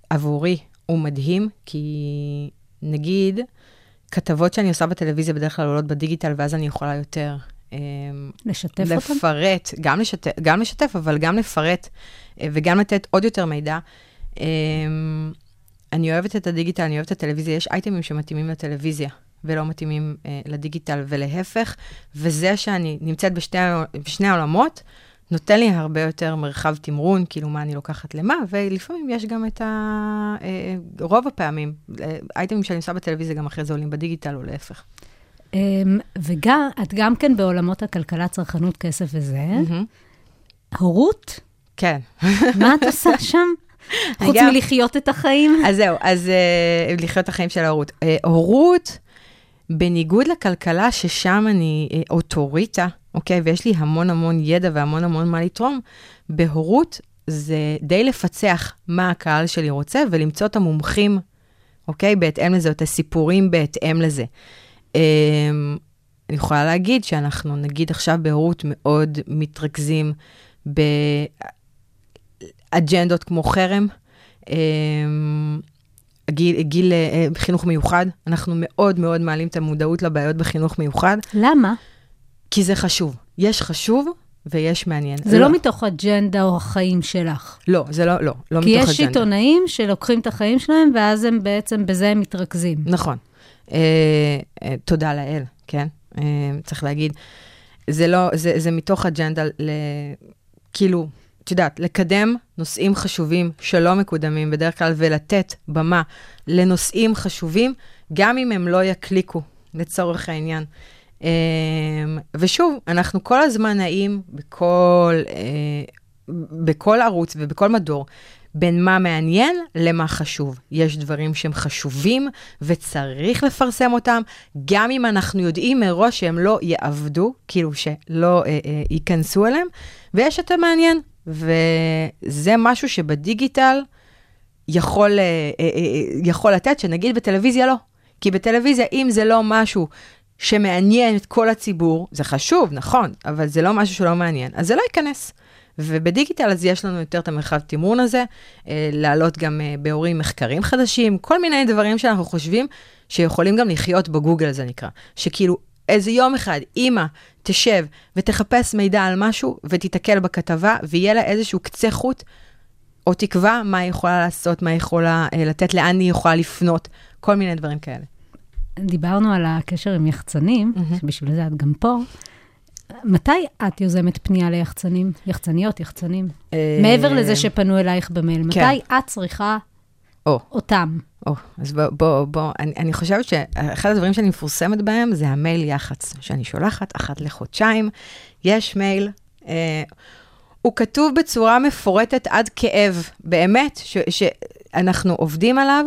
עבורי הוא מדהים, כי נגיד, כתבות שאני עושה בטלוויזיה בדרך כלל עולות בדיגיטל, ואז אני יכולה יותר אה, לשתף אותם? לפרט, גם לשתף, גם לשתף, אבל גם לפרט אה, וגם לתת עוד יותר מידע. אה, אני אוהבת את הדיגיטל, אני אוהבת את הטלוויזיה, יש אייטמים שמתאימים לטלוויזיה ולא מתאימים אה, לדיגיטל ולהפך, וזה שאני נמצאת בשתי, בשני העולמות, נותן לי הרבה יותר מרחב תמרון, כאילו מה אני לוקחת למה, ולפעמים יש גם את ה... אה, רוב הפעמים, אה, אייטמים שאני עושה בטלוויזיה גם אחרי זה עולים בדיגיטל או להפך. אמ, וגם, את גם כן בעולמות הכלכלה, צרכנות, כסף וזה. הורות? כן. מה את עושה שם? חוץ מלחיות את החיים? אז זהו, אז uh, לחיות את החיים של ההורות. Uh, הורות, בניגוד לכלכלה, ששם אני uh, אוטוריטה, אוקיי, ויש לי המון המון ידע והמון המון מה לתרום, בהורות זה די לפצח מה הקהל שלי רוצה ולמצוא את המומחים, אוקיי, בהתאם לזה, או את הסיפורים בהתאם לזה. Um, אני יכולה להגיד שאנחנו, נגיד עכשיו בהורות מאוד מתרכזים באג'נדות כמו חרם, אמ, גיל, גיל אה, חינוך מיוחד, אנחנו מאוד מאוד מעלים את המודעות לבעיות בחינוך מיוחד, למה? כי זה חשוב. יש חשוב ויש מעניין. זה לא מתוך אג'נדה או החיים שלך. לא, זה לא, לא, לא כי מתוך יש אג'נדה. עיתונאים שלוקחים את החיים שלהם, ואז הם בעצם, בזה הם מתרכזים. נכון. אה, אה, תודה לאל, כן? אה, צריך להגיד. זה לא, זה, זה מתוך אג'נדה, ל, כאילו, את יודעת, לקדם נושאים חשובים שלא מקודמים בדרך כלל, ולתת במה לנושאים חשובים, גם אם הם לא יקליקו, לצורך העניין. אה, ושוב, אנחנו כל הזמן נעים בכל, אה, בכל ערוץ ובכל מדור. בין מה מעניין למה חשוב. יש דברים שהם חשובים וצריך לפרסם אותם, גם אם אנחנו יודעים מראש שהם לא יעבדו, כאילו שלא אה, אה, ייכנסו אליהם, ויש את המעניין. וזה משהו שבדיגיטל יכול, אה, אה, אה, יכול לתת, שנגיד בטלוויזיה לא. כי בטלוויזיה, אם זה לא משהו שמעניין את כל הציבור, זה חשוב, נכון, אבל זה לא משהו שלא מעניין, אז זה לא ייכנס. ובדיגיטל אז יש לנו יותר את המרחב תמרון הזה, להעלות גם בהורים מחקרים חדשים, כל מיני דברים שאנחנו חושבים שיכולים גם לחיות בגוגל, זה נקרא. שכאילו, איזה יום אחד אימא תשב ותחפש מידע על משהו ותיתקל בכתבה, ויהיה לה איזשהו קצה חוט, או תקווה מה היא יכולה לעשות, מה היא יכולה אה, לתת, לאן היא יכולה לפנות, כל מיני דברים כאלה. דיברנו על הקשר עם יחצנים, מהמם. שבשביל זה את גם פה. מתי את יוזמת פנייה ליחצנים? יחצניות, יחצנים. מעבר לזה שפנו אלייך במייל, אה, כן. מתי את צריכה או. אותם? או, אז בוא, בוא, בוא, אני, אני חושבת שאחד הדברים שאני מפורסמת בהם זה המייל יח"צ, שאני שולחת אחת לחודשיים. יש מייל, אה, הוא כתוב בצורה מפורטת עד כאב, באמת, ש, שאנחנו עובדים עליו.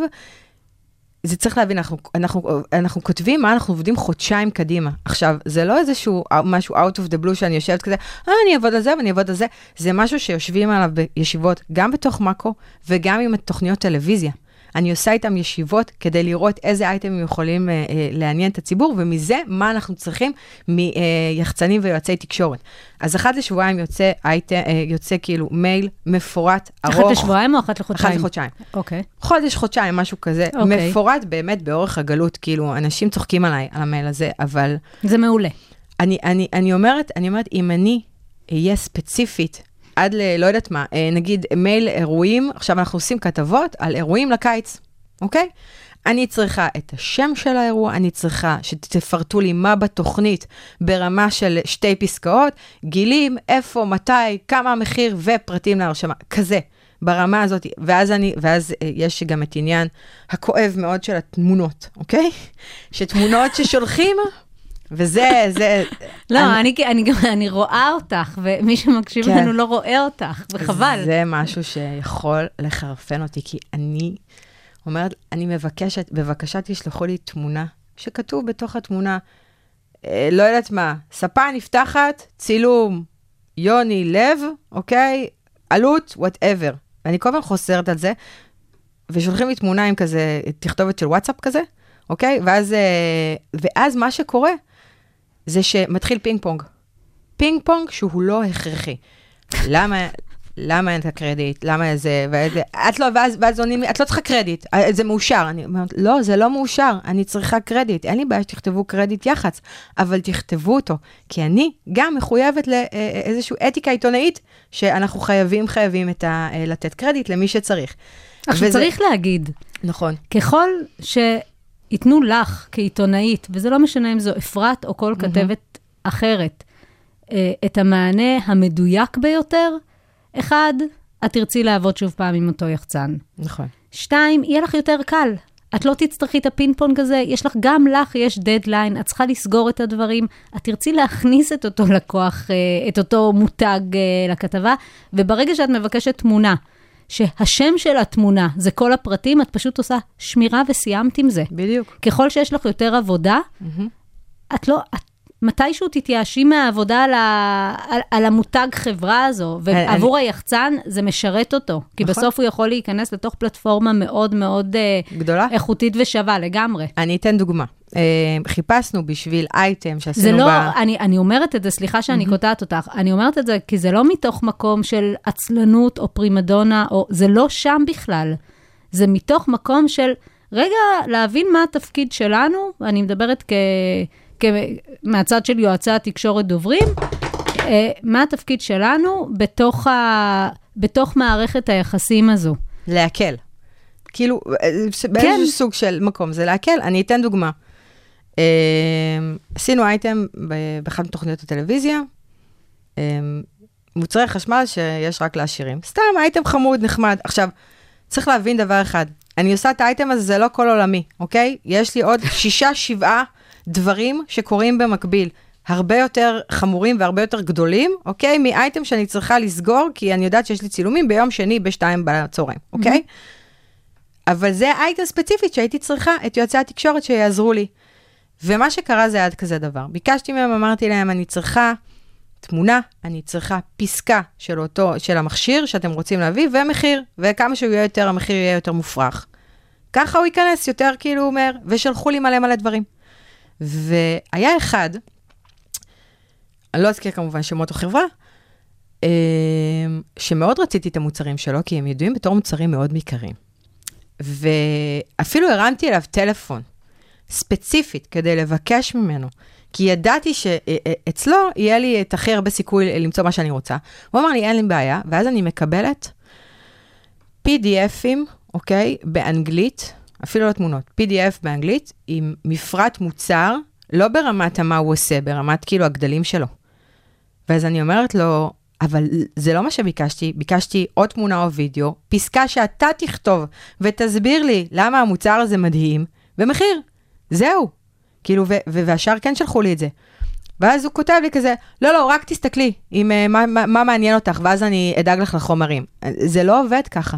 זה צריך להבין, אנחנו, אנחנו, אנחנו כותבים מה אנחנו עובדים חודשיים קדימה. עכשיו, זה לא איזשהו משהו out of the blue שאני יושבת כזה, אה, אני אעבוד על זה ואני אעבוד על זה. זה משהו שיושבים עליו בישיבות, גם בתוך מאקו וגם עם תוכניות טלוויזיה. אני עושה איתם ישיבות כדי לראות איזה אייטמים יכולים אה, אה, לעניין את הציבור, ומזה מה אנחנו צריכים מיחצנים ויועצי תקשורת. אז אחת לשבועיים יוצא, אייטם, אה, יוצא כאילו מייל מפורט, ארוך. אחת לשבועיים או אחת לחודשיים? אחת לחודשיים. אוקיי. חודש, חודשיים, משהו כזה, okay. אוקיי. מפורט באמת באורך הגלות, כאילו, אנשים צוחקים עליי, על המייל הזה, אבל זה מעולה. אני, אני, אני אומרת, אני אומרת, אם אני אהיה ספציפית, עד ל... לא יודעת מה, אה, נגיד מייל אירועים, עכשיו אנחנו עושים כתבות על אירועים לקיץ, אוקיי? אני צריכה את השם של האירוע, אני צריכה שתפרטו לי מה בתוכנית ברמה של שתי פסקאות, גילים, איפה, מתי, כמה המחיר ופרטים להרשמה, כזה. ברמה הזאת, ואז אני, ואז אה, יש גם את עניין הכואב מאוד של התמונות, אוקיי? שתמונות ששולחים, וזה, זה... לא, אני, אני גם, אני רואה אותך, ומי שמקשיב כן. לנו לא רואה אותך, וחבל. זה משהו שיכול לחרפן אותי, כי אני אומרת, אני מבקשת, בבקשה תשלחו לי תמונה שכתוב בתוך התמונה, אה, לא יודעת מה, ספה נפתחת, צילום יוני לב, אוקיי? עלות, whatever. ואני כל הזמן חוזרת על זה, ושולחים לי תמונה עם כזה, תכתובת של וואטסאפ כזה, אוקיי? ואז, אה, ואז מה שקורה, זה שמתחיל פינג פונג. פינג פונג שהוא לא הכרחי. למה, למה אין את הקרדיט? למה זה, וזה, את לא, ואז, ואז עונים לי, את לא צריכה קרדיט, אה, זה מאושר. אני אומרת, לא, זה לא מאושר, אני צריכה קרדיט. אין לי בעיה שתכתבו קרדיט יח"צ, אבל תכתבו אותו, כי אני גם מחויבת לאיזושהי אתיקה עיתונאית, שאנחנו חייבים, חייבים את ה, אה, לתת קרדיט למי שצריך. עכשיו, וזה- צריך להגיד, נכון. ככל שייתנו לך כעיתונאית, וזה לא משנה אם זו אפרת או כל כתבת אחרת, אה, את המענה המדויק ביותר, אחד, את תרצי לעבוד שוב פעם עם אותו יחצן. נכון. שתיים, יהיה לך יותר קל. את לא תצטרכי את הפינג פונג הזה, יש לך, גם לך יש דדליין, את צריכה לסגור את הדברים, את תרצי להכניס את אותו לקוח, אה, את אותו מותג אה, לכתבה, וברגע שאת מבקשת תמונה, שהשם של התמונה זה כל הפרטים, את פשוט עושה שמירה וסיימת עם זה. בדיוק. ככל שיש לך יותר עבודה, את לא, את, מתישהו תתייאשי מהעבודה על, ה, על, על המותג חברה הזו, ועבור היחצן זה משרת אותו, כי נכון. בסוף הוא יכול להיכנס לתוך פלטפורמה מאוד מאוד אה, גדולה? איכותית ושווה לגמרי. אני אתן דוגמה. אה, חיפשנו בשביל אייטם שעשינו זה לא, ב... אני, אני אומרת את זה, סליחה שאני קוטעת אותך, אני אומרת את זה כי זה לא מתוך מקום של עצלנות או פרימדונה, או, זה לא שם בכלל. זה מתוך מקום של, רגע, להבין מה התפקיד שלנו, ואני מדברת כ, מהצד של יועצי התקשורת דוברים, אה, מה התפקיד שלנו בתוך, ה, בתוך מערכת היחסים הזו. להקל. כאילו, אה, באיזשהו סוג של מקום, זה להקל. אני אתן דוגמה. אה, עשינו אייטם באחת מתוכניות הטלוויזיה, מוצרי חשמל שיש רק לעשירים. סתם, אייטם חמוד, נחמד. עכשיו, צריך להבין דבר אחד, אני עושה את האייטם הזה, זה לא כל עולמי, אוקיי? יש לי עוד שישה, שבעה דברים שקורים במקביל. הרבה יותר חמורים והרבה יותר גדולים, אוקיי? מאייטם שאני צריכה לסגור, כי אני יודעת שיש לי צילומים ביום שני בשתיים בצהריים, אוקיי? אבל זה אייטם ספציפית שהייתי צריכה את יועצי התקשורת שיעזרו לי. ומה שקרה זה עד כזה דבר. ביקשתי מהם, אמרתי להם, אני צריכה תמונה, אני צריכה פסקה של אותו, של המכשיר שאתם רוצים להביא, ומחיר, וכמה שהוא יהיה יותר, המחיר יהיה יותר מופרך. ככה הוא ייכנס יותר כאילו מהר, ושלחו לי מלא מלא דברים. והיה אחד, אני לא אזכיר כמובן שמות או חברה, אה, שמאוד רציתי את המוצרים שלו, כי הם ידועים בתור מוצרים מאוד יקרים. ואפילו הרמתי אליו טלפון, ספציפית, כדי לבקש ממנו, כי ידעתי שאצלו יהיה לי את הכי הרבה סיכוי למצוא מה שאני רוצה. הוא אמר לי, אין לי בעיה, ואז אני מקבלת PDFים, אוקיי, באנגלית, אפילו לא תמונות, PDF באנגלית, עם מפרט מוצר, לא ברמת המה הוא עושה, ברמת כאילו הגדלים שלו. ואז אני אומרת לו, אבל זה לא מה שביקשתי, ביקשתי או תמונה או וידאו, פסקה שאתה תכתוב ותסביר לי למה המוצר הזה מדהים, ומחיר. זהו. כאילו, והשאר כן שלחו לי את זה. ואז הוא כותב לי כזה, לא, לא, רק תסתכלי, עם, uh, מה, מה, מה מעניין אותך, ואז אני אדאג לך לחומרים. זה לא עובד ככה.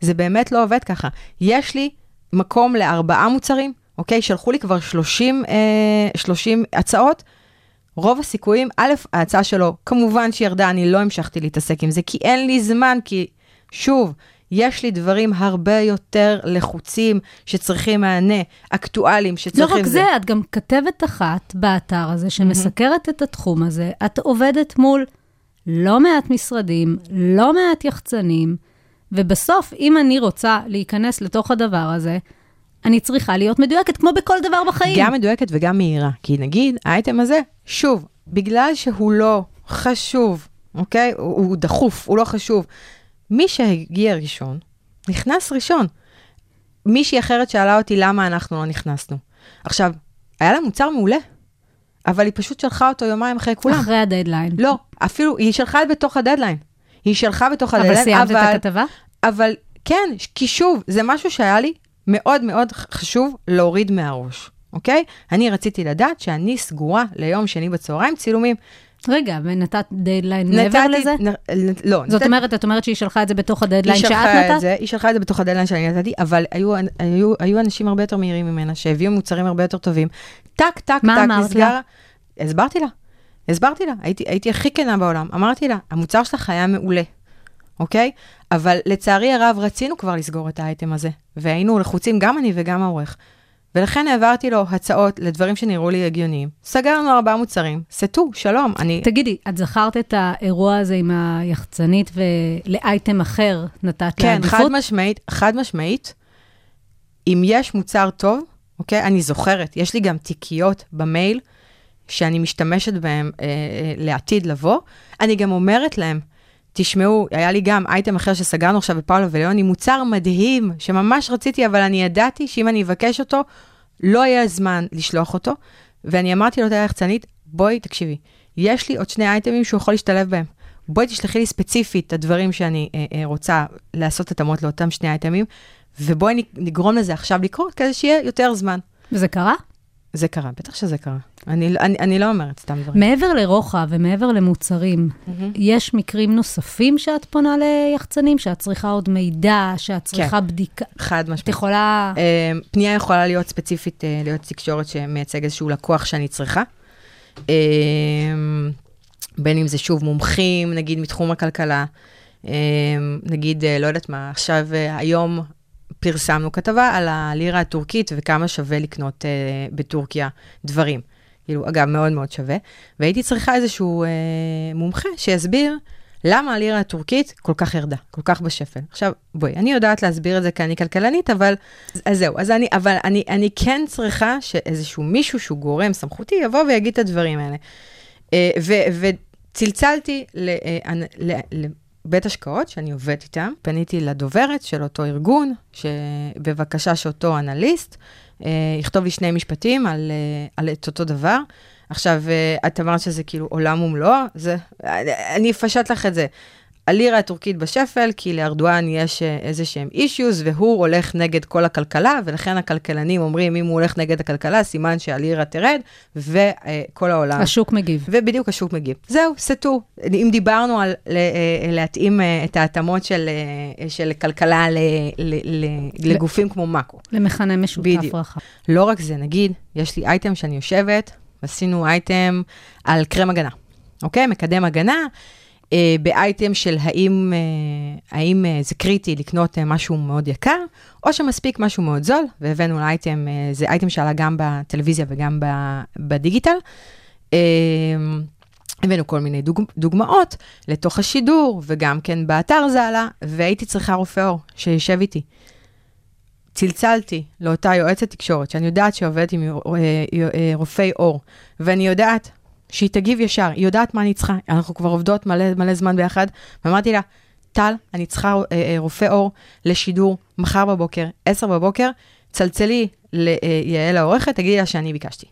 זה באמת לא עובד ככה. יש לי מקום לארבעה מוצרים, אוקיי? שלחו לי כבר 30, אה, 30 הצעות. רוב הסיכויים, א', ההצעה שלו, כמובן שירדה, אני לא המשכתי להתעסק עם זה, כי אין לי זמן, כי שוב, יש לי דברים הרבה יותר לחוצים שצריכים מענה, אקטואליים לא שצריכים... רק זה, את גם כתבת אחת באתר הזה שמסקרת את התחום הזה. את עובדת מול לא מעט משרדים, לא מעט יחצנים, ובסוף, אם אני רוצה להיכנס לתוך הדבר הזה, אני צריכה להיות מדויקת, כמו בכל דבר בחיים. גם מדויקת וגם מהירה. כי נגיד, האייטם הזה, שוב, בגלל שהוא לא חשוב, אוקיי? הוא, הוא דחוף, הוא לא חשוב. מי שהגיע ראשון, נכנס ראשון. מישהי אחרת שאלה אותי למה אנחנו לא נכנסנו. עכשיו, היה לה מוצר מעולה, אבל היא פשוט שלחה אותו יומיים אחרי כולם. אחרי הדדליין. לא, אפילו, היא שלחה בתוך הדדליין. היא שלחה בתוך אבל הדדליין, סיימת את הכתבה? אבל כן, כי שוב, זה משהו שהיה לי מאוד מאוד חשוב להוריד מהראש, אוקיי? אני רציתי לדעת שאני סגורה ליום שני בצהריים צילומים. רגע, ונתת דדליין מעבר לזה? נ, לא, זאת נתתי- אומרת, את אומרת שהיא שלחה את זה בתוך הדדליין שאת נתת? זה, היא שלחה את זה בתוך הדדליין שאני נתתי, אבל היו, היו, היו אנשים הרבה יותר מהירים ממנה, שהביאו מוצרים הרבה יותר טובים. טק, טק, מה טק, אמרת נסגר. לה? הסברתי לה, הסברתי לה, הייתי, הייתי הכי כנה בעולם. אמרתי לה, המוצר שלך היה מעולה, אוקיי? אבל לצערי הרב, רצינו כבר לסגור את האייטם הזה, והיינו לחוצים, גם אני וגם העורך. ולכן העברתי לו הצעות לדברים שנראו לי הגיוניים. סגרנו ארבעה מוצרים, סטו, שלום, אני... תגידי, את זכרת את האירוע הזה עם היחצנית ולאייטם אחר נתת לה כן, עדיפות? חד משמעית, חד משמעית, אם יש מוצר טוב, אוקיי? אני זוכרת, יש לי גם תיקיות במייל שאני משתמשת בהן אה, אה, לעתיד לבוא. אני גם אומרת להם, תשמעו, היה לי גם אייטם אחר שסגרנו עכשיו בפאולו וליוני, מוצר מדהים, שממש רציתי, אבל אני ידעתי שאם אני אבקש אותו, לא יהיה זמן לשלוח אותו. ואני אמרתי לאותה יחצנית, בואי, תקשיבי, יש לי עוד שני אייטמים שהוא יכול להשתלב בהם. בואי תשלחי לי ספציפית את הדברים שאני אה, אה, רוצה לעשות התאמות לאותם שני אייטמים, ובואי נגרום לזה עכשיו לקרות, כדי שיהיה יותר זמן. וזה קרה? זה קרה, בטח שזה קרה. אני, אני, אני לא אומרת סתם דברים. מעבר לרוחב ומעבר למוצרים, יש מקרים נוספים שאת פונה ליחצנים, שאת צריכה עוד מידע, שאת צריכה בדיקה? חד את משמעית. יכולה... אה, פנייה יכולה להיות ספציפית, אה, להיות תקשורת שמייצג איזשהו לקוח שאני צריכה. אה, בין אם זה שוב מומחים, נגיד מתחום הכלכלה, אה, נגיד, אה, לא יודעת מה, עכשיו, אה, היום פרסמנו כתבה על הלירה הטורקית וכמה שווה לקנות אה, בטורקיה דברים. כאילו, אגב, מאוד מאוד שווה. והייתי צריכה איזשהו אה, מומחה שיסביר למה הלירה הטורקית כל כך ירדה, כל כך בשפל. עכשיו, בואי, אני יודעת להסביר את זה כי אני כלכלנית, אבל... אז זהו, אז אני, אבל אני, אני כן צריכה שאיזשהו מישהו שהוא גורם סמכותי יבוא ויגיד את הדברים האלה. אה, ו- וצלצלתי ל- אה, לבית השקעות שאני עובדת איתם, פניתי לדוברת של אותו ארגון, שבבקשה שאותו אנליסט אה, יכתוב לי שני משפטים על, אה, על את אותו דבר. עכשיו, אה, את אמרת שזה כאילו עולם ומלואו, זה, אני אפשט לך את זה. הלירה הטורקית בשפל, כי לארדואן יש אה, איזה שהם אישיוז, והוא הולך נגד כל הכלכלה, ולכן הכלכלנים אומרים, אם הוא הולך נגד הכלכלה, סימן שהלירה תרד, וכל העולם. השוק מגיב. ובדיוק השוק מגיב. זהו, סטו. אם דיברנו על אה, להתאים אה, את ההתאמות של, של כלכלה ל- ל- ל- לגופים כמו מאקו. למכנה משותף בדיוק. רחב. לא רק זה, נגיד, יש לי אייטם שאני יושבת, עשינו אייטם על קרם הגנה, אוקיי? מקדם הגנה, באייטם של האם, אה, האם אה, זה קריטי לקנות אה, משהו מאוד יקר, או שמספיק משהו מאוד זול, והבאנו לאייטם, אה, זה אייטם שעלה גם בטלוויזיה וגם ב- בדיגיטל. אה, הבאנו כל מיני דוג, דוגמאות לתוך השידור, וגם כן באתר זה עלה, והייתי צריכה רופא עור שישב איתי. צלצלתי לאותה יועצת תקשורת, שאני יודעת שהיא עובדת עם אה, אה, רופאי עור, ואני יודעת שהיא תגיב ישר, היא יודעת מה אני צריכה, אנחנו כבר עובדות מלא, מלא זמן ביחד, ואמרתי לה, טל, אני צריכה אה, אה, רופא עור לשידור מחר בבוקר, 10 בבוקר, צלצלי ליעל העורכת, תגידי לה שאני ביקשתי,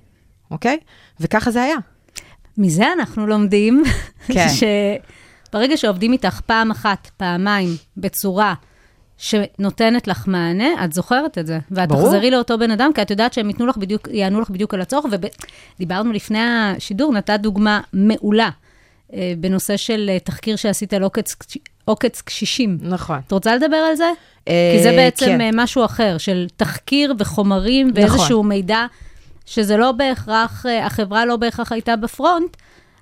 אוקיי? וככה זה היה. מזה אנחנו לומדים, כן. שברגע שעובדים איתך פעם אחת, פעמיים, בצורה שנותנת לך מענה, את זוכרת את זה. ואת ברור. תחזרי לאותו בן אדם, כי את יודעת שהם ייתנו לך בדיוק, יענו לך בדיוק על הצורך. ודיברנו לפני השידור, נתת דוגמה מעולה אה, בנושא של אה, תחקיר שעשית על עוקץ, עוקץ קשישים. נכון. את רוצה לדבר על זה? אה, כי זה בעצם כן. כן. משהו אחר, של תחקיר וחומרים נכון. ואיזשהו מידע, שזה לא בהכרח, אה, החברה לא בהכרח הייתה בפרונט,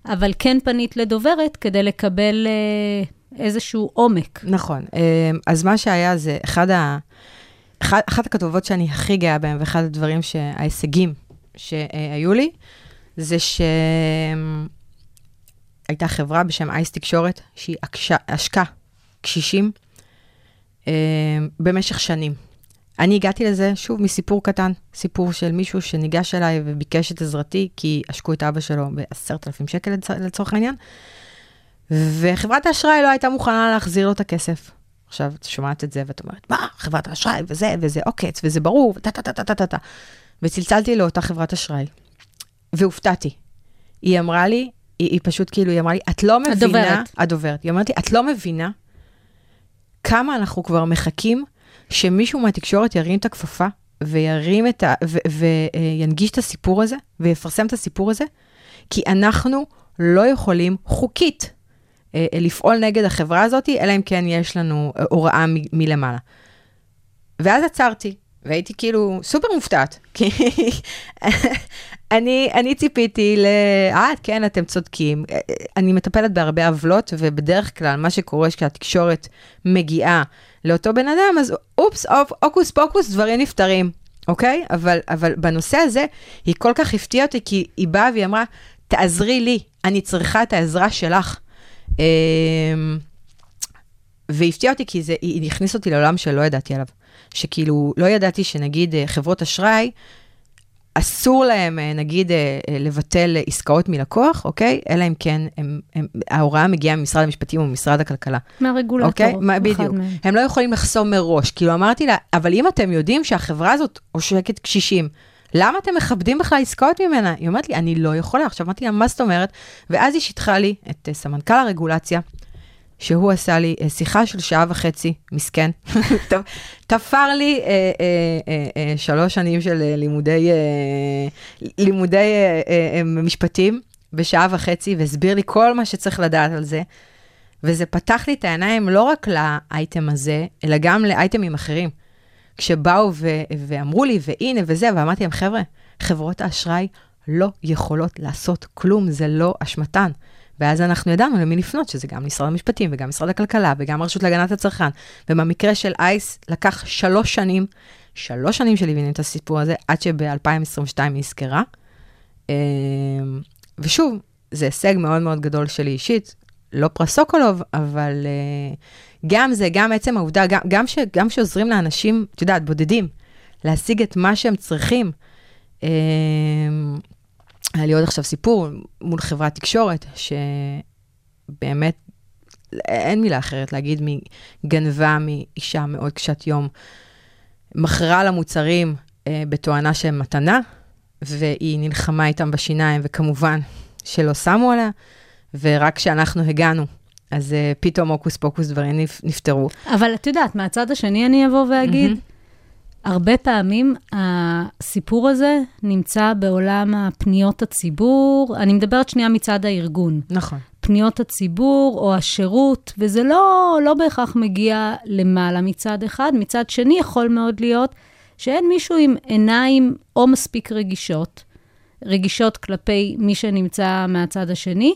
אבל כן פנית לדוברת כדי לקבל אה, איזשהו עומק. נכון. אה, אז מה שהיה זה, אחד ה... אחד, אחת הכתובות שאני הכי גאה בהן, ואחד הדברים, ההישגים שהיו לי, זה שהייתה חברה בשם אייס תקשורת, שהיא עשקה קשישים אה, במשך שנים. אני הגעתי לזה, שוב, מסיפור קטן, סיפור של מישהו שניגש אליי וביקש את עזרתי, כי עשקו את אבא שלו ב-10,000 שקל לצ- לצורך העניין, וחברת האשראי לא הייתה מוכנה להחזיר לו את הכסף. עכשיו, את שומעת את זה ואת אומרת, מה, חברת האשראי, וזה, וזה עוקץ, וזה ברור, וטה טה טה טה טה טה טה. וצלצלתי לאותה חברת אשראי, והופתעתי. היא אמרה לי, היא, היא פשוט כאילו, היא אמרה לי, את לא מבינה... הדוברת. הדוברת. היא אומרת לי, את לא מבינה כמה אנחנו כבר מחכים שמישהו מהתקשורת ירים את הכפפה וירים את ה... וינגיש את הסיפור הזה, ויפרסם את הסיפור הזה, כי אנחנו לא יכולים חוקית אה, אה, לפעול נגד החברה הזאת, אלא אם כן יש לנו אה, הוראה מ- מלמעלה. ואז עצרתי, והייתי כאילו סופר מופתעת, כי אני, אני ציפיתי ל... אה, כן, אתם צודקים. אה, אה, אני מטפלת בהרבה עוולות, ובדרך כלל מה שקורה כשהתקשורת מגיעה לאותו בן אדם, אז אופס, אופ, הוקוס פוקוס, דברים נפתרים, אוקיי? אבל, אבל בנושא הזה, היא כל כך הפתיעה אותי, כי היא באה והיא אמרה, תעזרי לי, אני צריכה את העזרה שלך. אמ, והפתיע אותי כי זה, היא הכניסה אותי לעולם שלא ידעתי עליו. שכאילו, לא ידעתי שנגיד אה, חברות אשראי, אסור להם, אה, נגיד, אה, לבטל עסקאות מלקוח, אוקיי? אלא אם כן הם, הם, ההוראה מגיעה ממשרד המשפטים או ממשרד הכלכלה. מהרגולטור, אוקיי? מה, בדיוק. מהם. הם לא יכולים לחסום מראש. כאילו, אמרתי לה, אבל אם אתם יודעים שהחברה הזאת עושקת קשישים, למה אתם מכבדים בכלל עסקאות ממנה? היא אומרת לי, אני לא יכולה. עכשיו אמרתי לה, מה זאת אומרת? ואז היא שיתחה לי את אה, סמנכ"ל הרגולציה, שהוא עשה לי אה, שיחה של שעה וחצי, מסכן. תפר לי אה, אה, אה, אה, שלוש שנים של לימודי, לימודי משפטים בשעה וחצי, והסביר לי כל מה שצריך לדעת על זה. וזה פתח לי את העיניים לא רק לאייטם הזה, אלא גם לאייטמים אחרים. כשבאו ו- ואמרו לי, והנה וזה, ואמרתי להם, חבר'ה, חברות האשראי לא יכולות לעשות כלום, זה לא אשמתן. ואז אנחנו ידענו למי לפנות, שזה גם משרד המשפטים וגם משרד הכלכלה וגם הרשות להגנת הצרכן. ובמקרה של אייס לקח שלוש שנים, שלוש שנים שליווינו את הסיפור הזה, עד שב-2022 היא נזכרה. אמ, ושוב, זה הישג מאוד מאוד גדול שלי אישית, לא פרס סוקולוב, אבל אה, גם זה, גם עצם העובדה, גם, גם, ש, גם שעוזרים לאנשים, את יודעת, בודדים, להשיג את מה שהם צריכים. אה, היה לי עוד עכשיו סיפור מול חברת תקשורת, שבאמת, אין מילה אחרת להגיד, מגנבה מאישה מאוד קשת יום, מכרה לה מוצרים אה, בתואנה שהם מתנה, והיא נלחמה איתם בשיניים, וכמובן שלא שמו עליה, ורק כשאנחנו הגענו, אז uh, פתאום הוקוס פוקוס דברים נפ, נפתרו. אבל את יודעת, מהצד השני אני אבוא ואגיד, מהמם. הרבה פעמים הסיפור הזה נמצא בעולם הפניות הציבור, אני מדברת שנייה מצד הארגון. נכון. פניות הציבור או השירות, וזה לא, לא בהכרח מגיע למעלה מצד אחד. מצד שני, יכול מאוד להיות שאין מישהו עם עיניים או מספיק רגישות, רגישות כלפי מי שנמצא מהצד השני,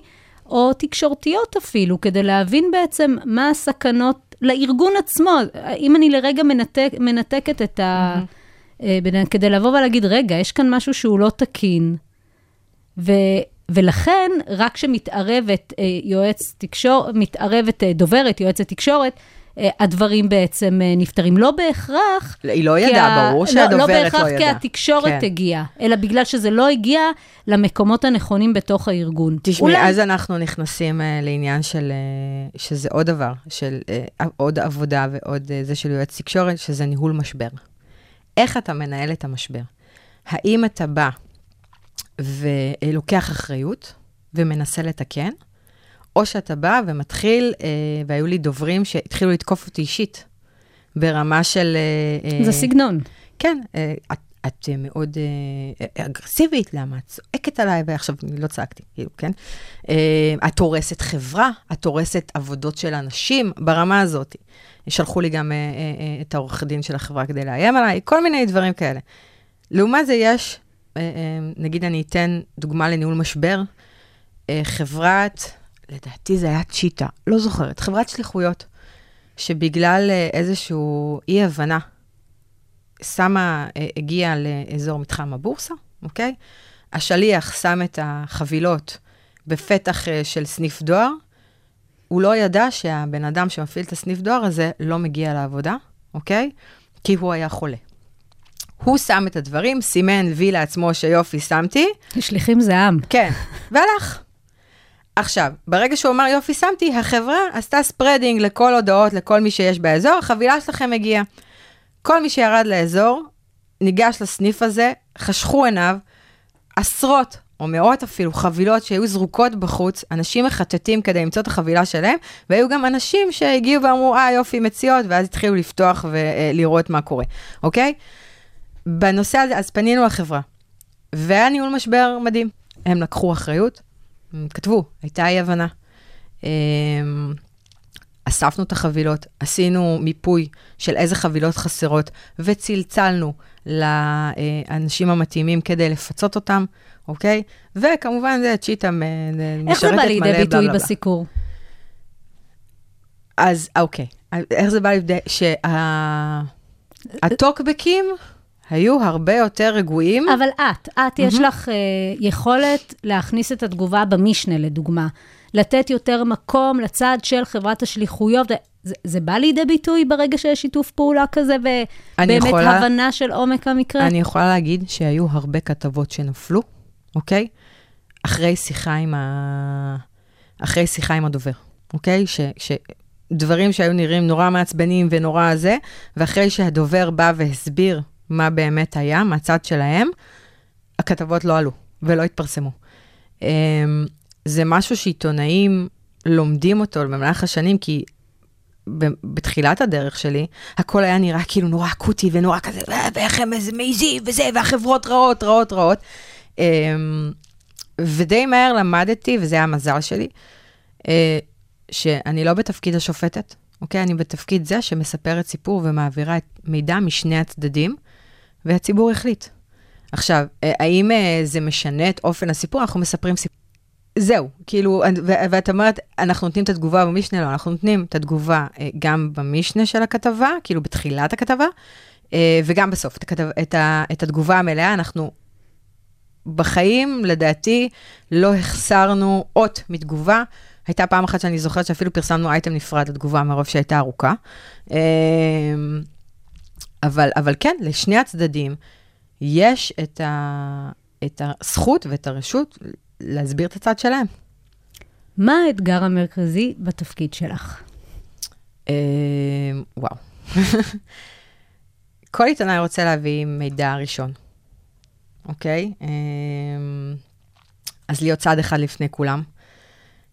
או תקשורתיות אפילו, כדי להבין בעצם מה הסכנות לארגון עצמו. אם אני לרגע מנתק, מנתקת את ה... אה, בין- כדי לבוא ולהגיד, רגע, יש כאן משהו שהוא לא תקין, ו, ולכן, רק כשמתערבת אה, יועץ תקשורת, מתערבת אה, דוברת, יועצת תקשורת, אה, הדברים בעצם אה, נפתרים. לא בהכרח... היא לא ידעה, ברור לא- שהדוברת לא לא בהכרח כי ידעה. התקשורת כן. הגיעה, אלא בגלל שזה לא הגיע למקומות הנכונים בתוך הארגון. תשמעי, אולי- אז אנחנו נכנסים uh, לעניין של, uh, שזה עוד דבר, של uh, עוד עבודה ועוד uh, זה של יועץ תקשורת, שזה ניהול משבר. איך אתה מנהל את המשבר? האם אתה בא ולוקח אחריות ומנסה לתקן, או שאתה בא ומתחיל, uh, והיו לי דוברים שהתחילו לתקוף אותי אישית, ברמה של... uh, זה סגנון. כן, אה, את, את אה, מאוד אה, אגרסיבית, למה את צועקת עליי, ועכשיו לא צעקתי, כאילו, כן? אה, את הורסת חברה, את הורסת עבודות של אנשים ברמה הזאת. שלחו לי גם אה, אה, אה, את העורך דין של החברה כדי לאיים עליי, כל מיני דברים כאלה. לעומת זה יש, אה, אה, נגיד אני אתן דוגמה לניהול משבר, אה, חברת, לדעתי זה היה צ'יטה, לא זוכרת, חברת שליחויות, שבגלל אה, איזשהו אי-הבנה, שמה, אה, הגיעה לאזור מתחם הבורסה, אוקיי? השליח שם את החבילות בפתח אה, של סניף דואר, הוא לא ידע שהבן אדם שמפעיל את הסניף דואר הזה לא מגיע לעבודה, אוקיי? כי הוא היה חולה. הוא שם את הדברים, סימן וי לעצמו שיופי, שמתי, שליחים זה עם. כן, והלך. עכשיו, ברגע שהוא אמר יופי, שמתי, החברה עשתה ספרדינג לכל הודעות, לכל מי שיש באזור, החבילה שלכם הגיעה. כל מי שירד לאזור, ניגש לסניף הזה, חשכו עיניו, עשרות או מאות אפילו חבילות שהיו זרוקות בחוץ, אנשים מחטטים כדי למצוא את החבילה שלהם, והיו גם אנשים שהגיעו ואמרו, אה יופי, מציאות, ואז התחילו לפתוח ולראות מה קורה, אוקיי? בנושא הזה, אז פנינו לחברה, והיה ניהול משבר מדהים. הם לקחו אחריות, הם כתבו, הייתה אי-הבנה. אמ, אספנו את החבילות, עשינו מיפוי של איזה חבילות חסרות, וצלצלנו לאנשים המתאימים כדי לפצות אותם, אוקיי? וכמובן, זה צ'יטה מ- איך זה משרתת בא מלא, לידי ביטוי. בסיקור? אז אוקיי, איך זה בא לידי... שהטוקבקים היו הרבה יותר רגועים. אבל את, את, יש לך אה, יכולת להכניס את התגובה במשנה, לדוגמה. לתת יותר מקום לצד של חברת השליחויות. זה, זה בא לידי ביטוי ברגע שיש שיתוף פעולה כזה, ובאמת יכולה- הבנה של עומק המקרה? אני יכולה להגיד שהיו הרבה כתבות שנפלו, אוקיי? אחרי שיחה עם, ה... אחרי שיחה עם הדובר, אוקיי? ש... ש... דברים שהיו נראים נורא מעצבנים ונורא זה, ואחרי שהדובר בא והסביר מה באמת היה מהצד שלהם, הכתבות לא עלו ולא התפרסמו. אמ, זה משהו שעיתונאים לומדים אותו במהלך השנים, כי בתחילת הדרך שלי, הכל היה נראה כאילו נורא אקוטי ונורא כזה, "אה, ואיך הם מעיזים וזה, והחברות רעות, רעות, רעות. אמ, ודי מהר למדתי, וזה היה המזל שלי, אה, שאני לא בתפקיד השופטת, אוקיי? אני בתפקיד זה שמספרת סיפור ומעבירה את מידע משני הצדדים, והציבור החליט. עכשיו, אה, האם אה, זה משנה את אופן הסיפור? אנחנו מספרים סיפור. זהו, כאילו, ואת אומרת, אנחנו נותנים את התגובה במשנה, לא, אנחנו נותנים את התגובה אה, גם במשנה של הכתבה, כאילו בתחילת הכתבה, וגם בסוף, את, הכתב, את, ה, את התגובה המלאה, אנחנו בחיים, לדעתי, לא החסרנו אות מתגובה. הייתה פעם אחת שאני זוכרת שאפילו פרסמנו אייטם נפרד לתגובה מרוב שהייתה ארוכה. אבל, אבל כן, לשני הצדדים יש את, ה, את הזכות ואת הרשות להסביר את הצד שלהם. מה האתגר המרכזי בתפקיד שלך? אה, וואו. כל עיתונאי רוצה להביא מידע ראשון, אוקיי? אה, אז להיות צעד אחד לפני כולם,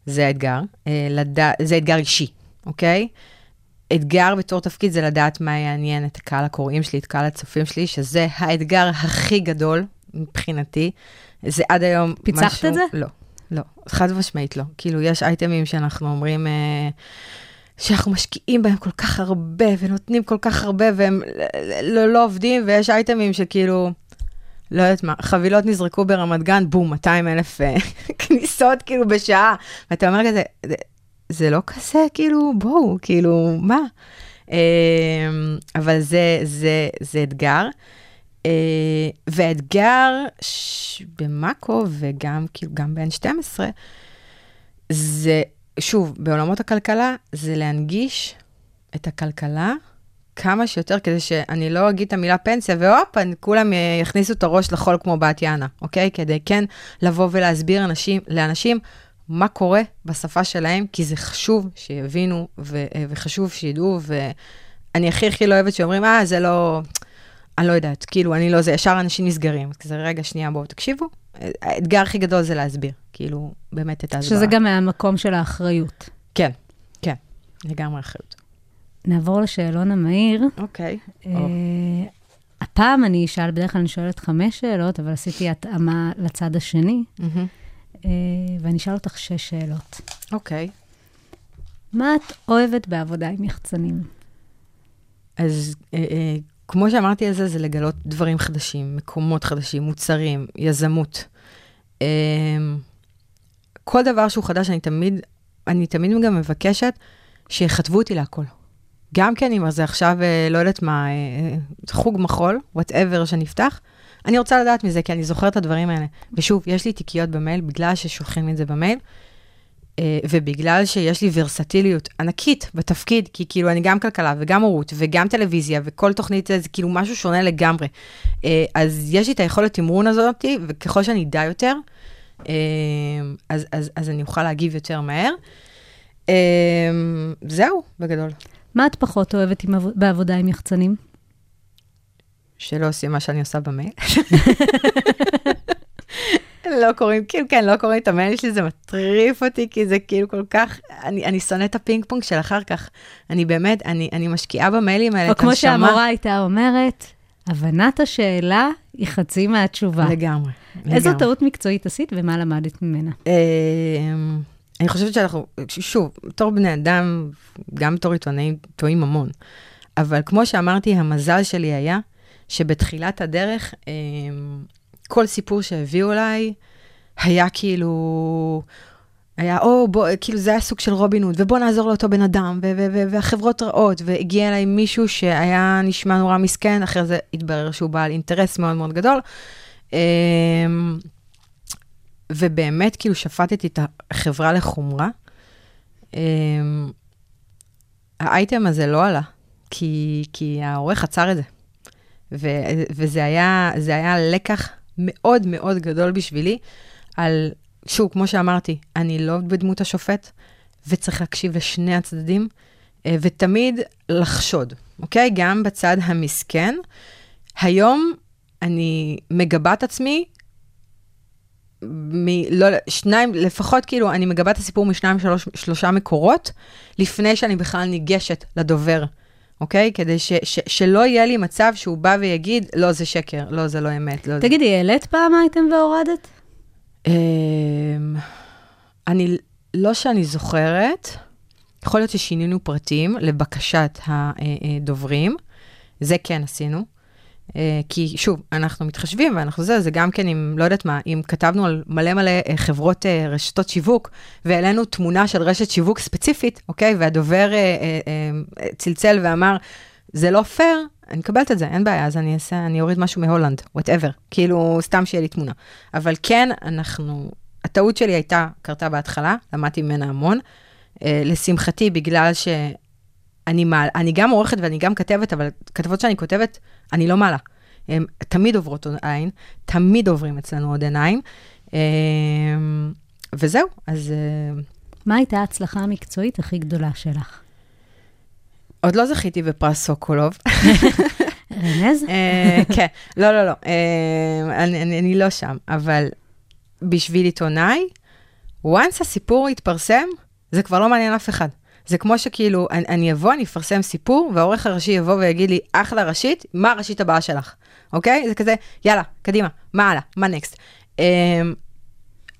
זה האתגר. אה. זה אתגר אישי, אוקיי? אתגר בתור תפקיד זה לדעת מה יעניין את הקהל הקוראים שלי, את קהל הצופים שלי, שזה האתגר הכי גדול מבחינתי. זה עד היום פיצחת משהו... את זה? לא, לא, חד משמעית לא. כאילו, יש אייטמים שאנחנו אומרים... אה, שאנחנו משקיעים בהם כל כך הרבה, ונותנים כל כך הרבה, והם לא, לא עובדים, ויש אייטמים שכאילו, לא יודעת מה, חבילות נזרקו ברמת גן, בום, 200 אלף אה, כניסות כאילו בשעה, ואתה אומר כזה, זה, לא כזה, כאילו, בואו, כאילו, מה? אה, אבל זה, זה, זה אתגר. אה, ואתגר ש- במאקו, וגם, כאילו, גם ב-N12, זה, שוב, בעולמות הכלכלה, זה להנגיש את הכלכלה כמה שיותר, כדי שאני לא אגיד את המילה פנסיה, והופ, כולם יכניסו את הראש לחול כמו בת יענה, אוקיי? כדי כן לבוא ולהסביר אנשים, לאנשים מה קורה בשפה שלהם, כי זה חשוב שיבינו, ו- אה, וחשוב שידעו, ואני הכי הכי לא אוהבת שאומרים, אה, זה לא... אני לא יודעת, כאילו, אני לא זה, ישר אנשים נסגרים. אז רגע, שנייה, בואו, תקשיבו. האתגר הכי גדול זה להסביר, כאילו, באמת את ההסברה. שזה גם מהמקום של האחריות. כן, כן, לגמרי אחריות. נעבור לשאלון המהיר. אוקיי. אה, הפעם אני אשאל, בדרך כלל אני שואלת חמש שאלות, אבל עשיתי התאמה לצד השני, אה, ואני אשאל אותך שש שאלות. אוקיי. מה את אוהבת בעבודה עם יחצנים? אז אה, אה, כמו שאמרתי על זה, זה לגלות דברים חדשים, מקומות חדשים, מוצרים, יזמות. אה, כל דבר שהוא חדש, אני תמיד, אני תמיד גם מבקשת שיכתבו אותי להכל. גם כן, אם זה עכשיו, אה, לא יודעת מה, אה, חוג מחול, whatever שנפתח, אני רוצה לדעת מזה, כי אני זוכרת את הדברים האלה. ושוב, יש לי תיקיות במייל, בגלל ששולחים לי את זה במייל, אה, ובגלל שיש לי ורסטיליות ענקית בתפקיד, כי כאילו אני גם כלכלה וגם הורות וגם טלוויזיה וכל תוכנית זה, כאילו משהו שונה לגמרי. אה, אז יש לי את היכולת תמרון הזאת, וככל שאני אדע יותר, אה, אז, אז, אז אני אוכל להגיב יותר מהר. זהו, בגדול. מה את פחות אוהבת עם, עבוד- בעבודה עם יחצנים? שלא עושים מה שאני עושה במייל. לא קוראים, כאילו כן, לא קוראים את המייל שלי, זה מטריף אותי, כי זה כאילו כל כך, אני, אני שונא את הפינג פונג של אחר כך. אני באמת, אני, אני משקיעה במיילים האלה או את כמו הנשמה. שהמורה הייתה אומרת, הבנת השאלה היא חצי מהתשובה. לגמרי. איזו לגמרי. טעות מקצועית עשית ומה למדת ממנה? אה, אני חושבת שאנחנו, שוב, בתור בני אדם, גם בתור עיתונאים, טועים המון. אבל כמו שאמרתי, המזל שלי היה שבתחילת הדרך, אה, כל סיפור שהביאו אליי היה כאילו, היה, או, בוא, כאילו זה היה סוג של רובין הוד, ובוא נעזור לאותו בן אדם, ו- ו- ו- והחברות רעות, והגיע אליי מישהו שהיה נשמע נורא מסכן, אחרי זה התברר שהוא בעל אינטרס מאוד מאוד גדול. אה, ובאמת, כאילו, שפטתי את החברה לחומרה. Um, האייטם הזה לא עלה, כי, כי העורך עצר את זה. ו, וזה היה, היה לקח מאוד מאוד גדול בשבילי, על, שוב, כמו שאמרתי, אני לא בדמות השופט, וצריך להקשיב לשני הצדדים, אה, ותמיד לחשוד, אוקיי? גם בצד המסכן. היום אני מגבה את עצמי מ... לא, שניים, לפחות כאילו, אני מגבה את הסיפור משניים, שלוש, שלושה מקורות, לפני שאני בכלל ניגשת לדובר, אוקיי? כדי ש, ש, שלא יהיה לי מצב שהוא בא ויגיד, לא, זה שקר, לא, זה לא אמת. לא, תגידי, העלית פעם אייטם והורדת? זה... אני, לא שאני זוכרת, יכול להיות ששינינו פרטים לבקשת הדוברים, זה כן עשינו. אה, כי שוב, אנחנו מתחשבים ואנחנו זה, זה גם כן אם, לא יודעת מה, אם כתבנו על מלא מלא אה, חברות אה, רשתות שיווק, והעלינו תמונה של רשת שיווק ספציפית, אוקיי? והדובר צלצל ואמר, זה לא פייר, אני מקבלת את זה, אין בעיה, אז אני אעשה, אני אוריד משהו מהולנד, whatever, כאילו, סתם שיהיה לי תמונה. אבל כן, אנחנו, הטעות שלי הייתה, קרתה בהתחלה, למדתי ממנה המון. לשמחתי, בגלל ש... אני, מעל, אני גם עורכת ואני גם כתבת, אבל כתבות שאני כותבת, אני לא מעלה. הן תמיד עוברות עין, תמיד עוברים אצלנו עוד עיניים. אה, וזהו, אז אה, מה הייתה ההצלחה המקצועית הכי גדולה שלך? עוד לא זכיתי בפרס סוקולוב. רמז? אה, כן, לא, לא, לא, אה, אני, לא שם, אבל בשביל עיתונאי, once הסיפור יתפרסם, זה כבר לא מעניין אף אחד. זה כמו שכאילו, אני, אני אבוא, אני אפרסם סיפור, והעורך הראשי יבוא ויגיד לי, אחלה ראשית, מה הראשית הבאה שלך, אוקיי? זה כזה, יאללה, קדימה, מה הלאה, מה נקסט. Um,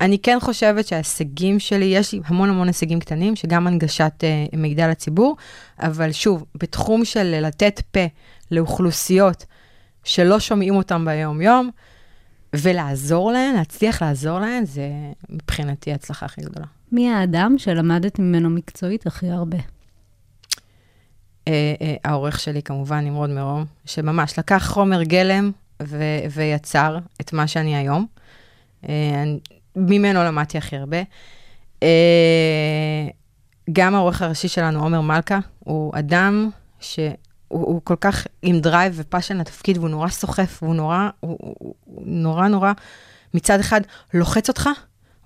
אני כן חושבת שההישגים שלי, יש לי המון המון הישגים קטנים, שגם הנגשת uh, מידע לציבור, אבל שוב, בתחום של לתת פה לאוכלוסיות שלא שומעים אותם ביום-יום, ולעזור להן, להצליח לעזור להן, זה מבחינתי ההצלחה הכי גדולה. מי האדם שלמדת ממנו מקצועית הכי הרבה? אה, אה, העורך שלי כמובן, נמרוד מרום, שממש לקח חומר גלם ו- ויצר את מה שאני היום. אה, ממנו למדתי הכי הרבה. גם העורך הראשי שלנו, עומר מלכה, הוא אדם שהוא הוא כל כך עם drive ו passion לתפקיד, והוא נורא סוחף, והוא נורא, הוא, הוא, הוא נורא נורא, מצד אחד לוחץ אותך,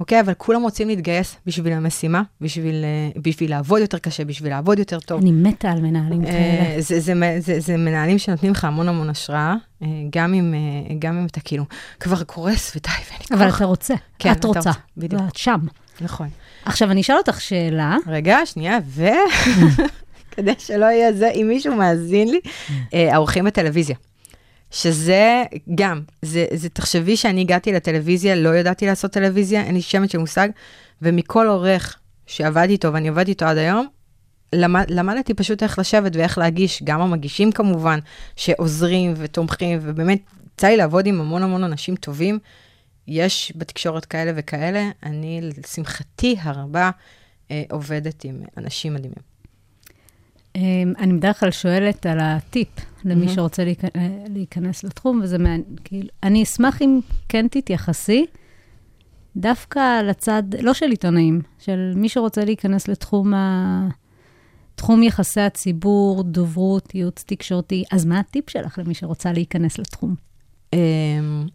אוקיי? אבל כולם רוצים להתגייס בשביל המשימה, בשביל, אה, בשביל לעבוד יותר קשה, בשביל לעבוד יותר טוב. אני מתה על מנהלים כאלה. אה, זה, זה, זה, זה, זה מנהלים שנותנים לך המון המון השראה, אה, גם אם, גם אם אתה כאילו כבר קורס ודי, ואין לי אבל כוח. אתה רוצה, כן, את רוצה, רוצה, בדיוק. ואת שם. נכון. עכשיו, אני אשאל אותך שאלה. רגע, שנייה, ו... כדי שלא יהיה זה, אם מישהו מאזין לי, אה, העורכים בטלוויזיה. שזה גם, זה, זה תחשבי שאני הגעתי לטלוויזיה, לא ידעתי לעשות טלוויזיה, אין לי שמץ של מושג, ומכל עורך שעבדתי איתו, ואני עובדת איתו עד היום, למד, למדתי פשוט איך לשבת ואיך להגיש, גם המגישים כמובן, שעוזרים ותומכים, ובאמת, יצא לי לעבוד עם המון המון אנשים טובים. יש בתקשורת כאלה וכאלה, אני, לשמחתי הרבה, אה, עובדת עם אנשים מדהימים. אמ, אני בדרך כלל שואלת על הטיפ למי מהמם. שרוצה אה, להיכנס לתחום, וזה מעניין, כאילו, אני אשמח אם כן תתייחסי דווקא לצד, לא של עיתונאים, של מי שרוצה להיכנס לתחום ה... תחום יחסי הציבור, דוברות, ייעוץ תקשורתי, אז מה הטיפ שלך למי שרוצה להיכנס לתחום? אמ,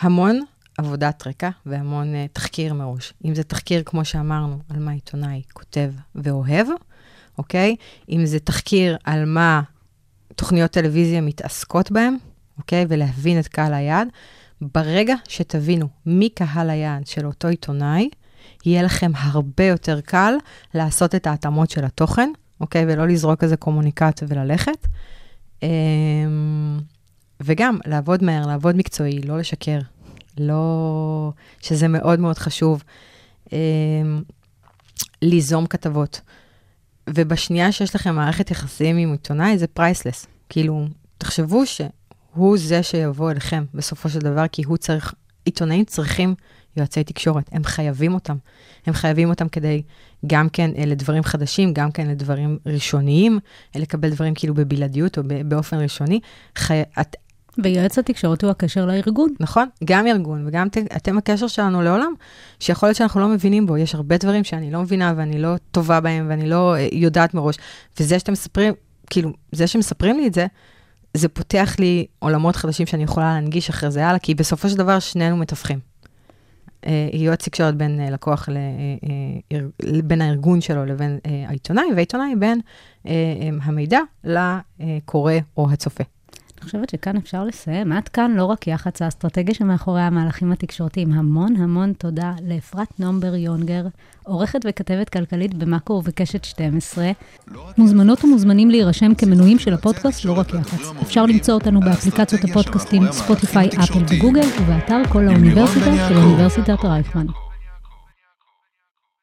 המון עבודת רקע והמון uh, תחקיר מראש. אם זה תחקיר, כמו שאמרנו, על מה עיתונאי כותב ואוהב, אוקיי? אם זה תחקיר על מה תוכניות טלוויזיה מתעסקות בהם, אוקיי? ולהבין את קהל היעד. ברגע שתבינו מי קהל היעד של אותו עיתונאי, יהיה לכם הרבה יותר קל לעשות את ההתאמות של התוכן, אוקיי? ולא לזרוק איזה קומוניקט וללכת. אמ, וגם לעבוד מהר, לעבוד מקצועי, לא לשקר, לא... שזה מאוד מאוד חשוב. אה, ליזום כתבות. ובשנייה שיש לכם מערכת יחסים עם עיתונאי, זה priceless. כאילו, תחשבו שהוא זה שיבוא אליכם בסופו של דבר, כי הוא צריך, עיתונאים צריכים יועצי תקשורת, הם חייבים אותם. הם חייבים אותם כדי גם כן אה, לדברים חדשים, גם כן לדברים ראשוניים, אה, לקבל דברים כאילו בבלעדיות או באופן ראשוני. חי... את, ויועץ התקשורת הוא הקשר לארגון. נכון, גם ארגון וגם ת, אתם הקשר שלנו לעולם, שיכול להיות שאנחנו לא מבינים בו. יש הרבה דברים שאני לא מבינה ואני לא טובה בהם ואני לא אה, יודעת מראש. וזה שאתם מספרים, כאילו, זה שמספרים לי את זה, זה פותח לי עולמות חדשים שאני יכולה להנגיש אחרי זה הלאה, כי בסופו של דבר שנינו מתווכים. אה, יועץ תקשורת בין אה, לקוח, בין הארגון שלו לבין העיתונאי, והעיתונאי בין המידע לקורא או הצופה. אני חושבת שכאן אפשר לסיים. עד כאן לא רק יח"צ, האסטרטגיה שמאחורי המהלכים התקשורתיים. המון המון תודה לאפרת נומבר יונגר, עורכת וכתבת כלכלית במאקו ובקשת 12. מוזמנות ומוזמנים להירשם כמנויים של הפודקאסט לא רק יח"צ. אפשר למצוא אותנו באפליקציות הפודקאסטים ספוטיפיי, אפל וגוגל, ובאתר כל האוניברסיטה של אוניברסיטת רייכמן.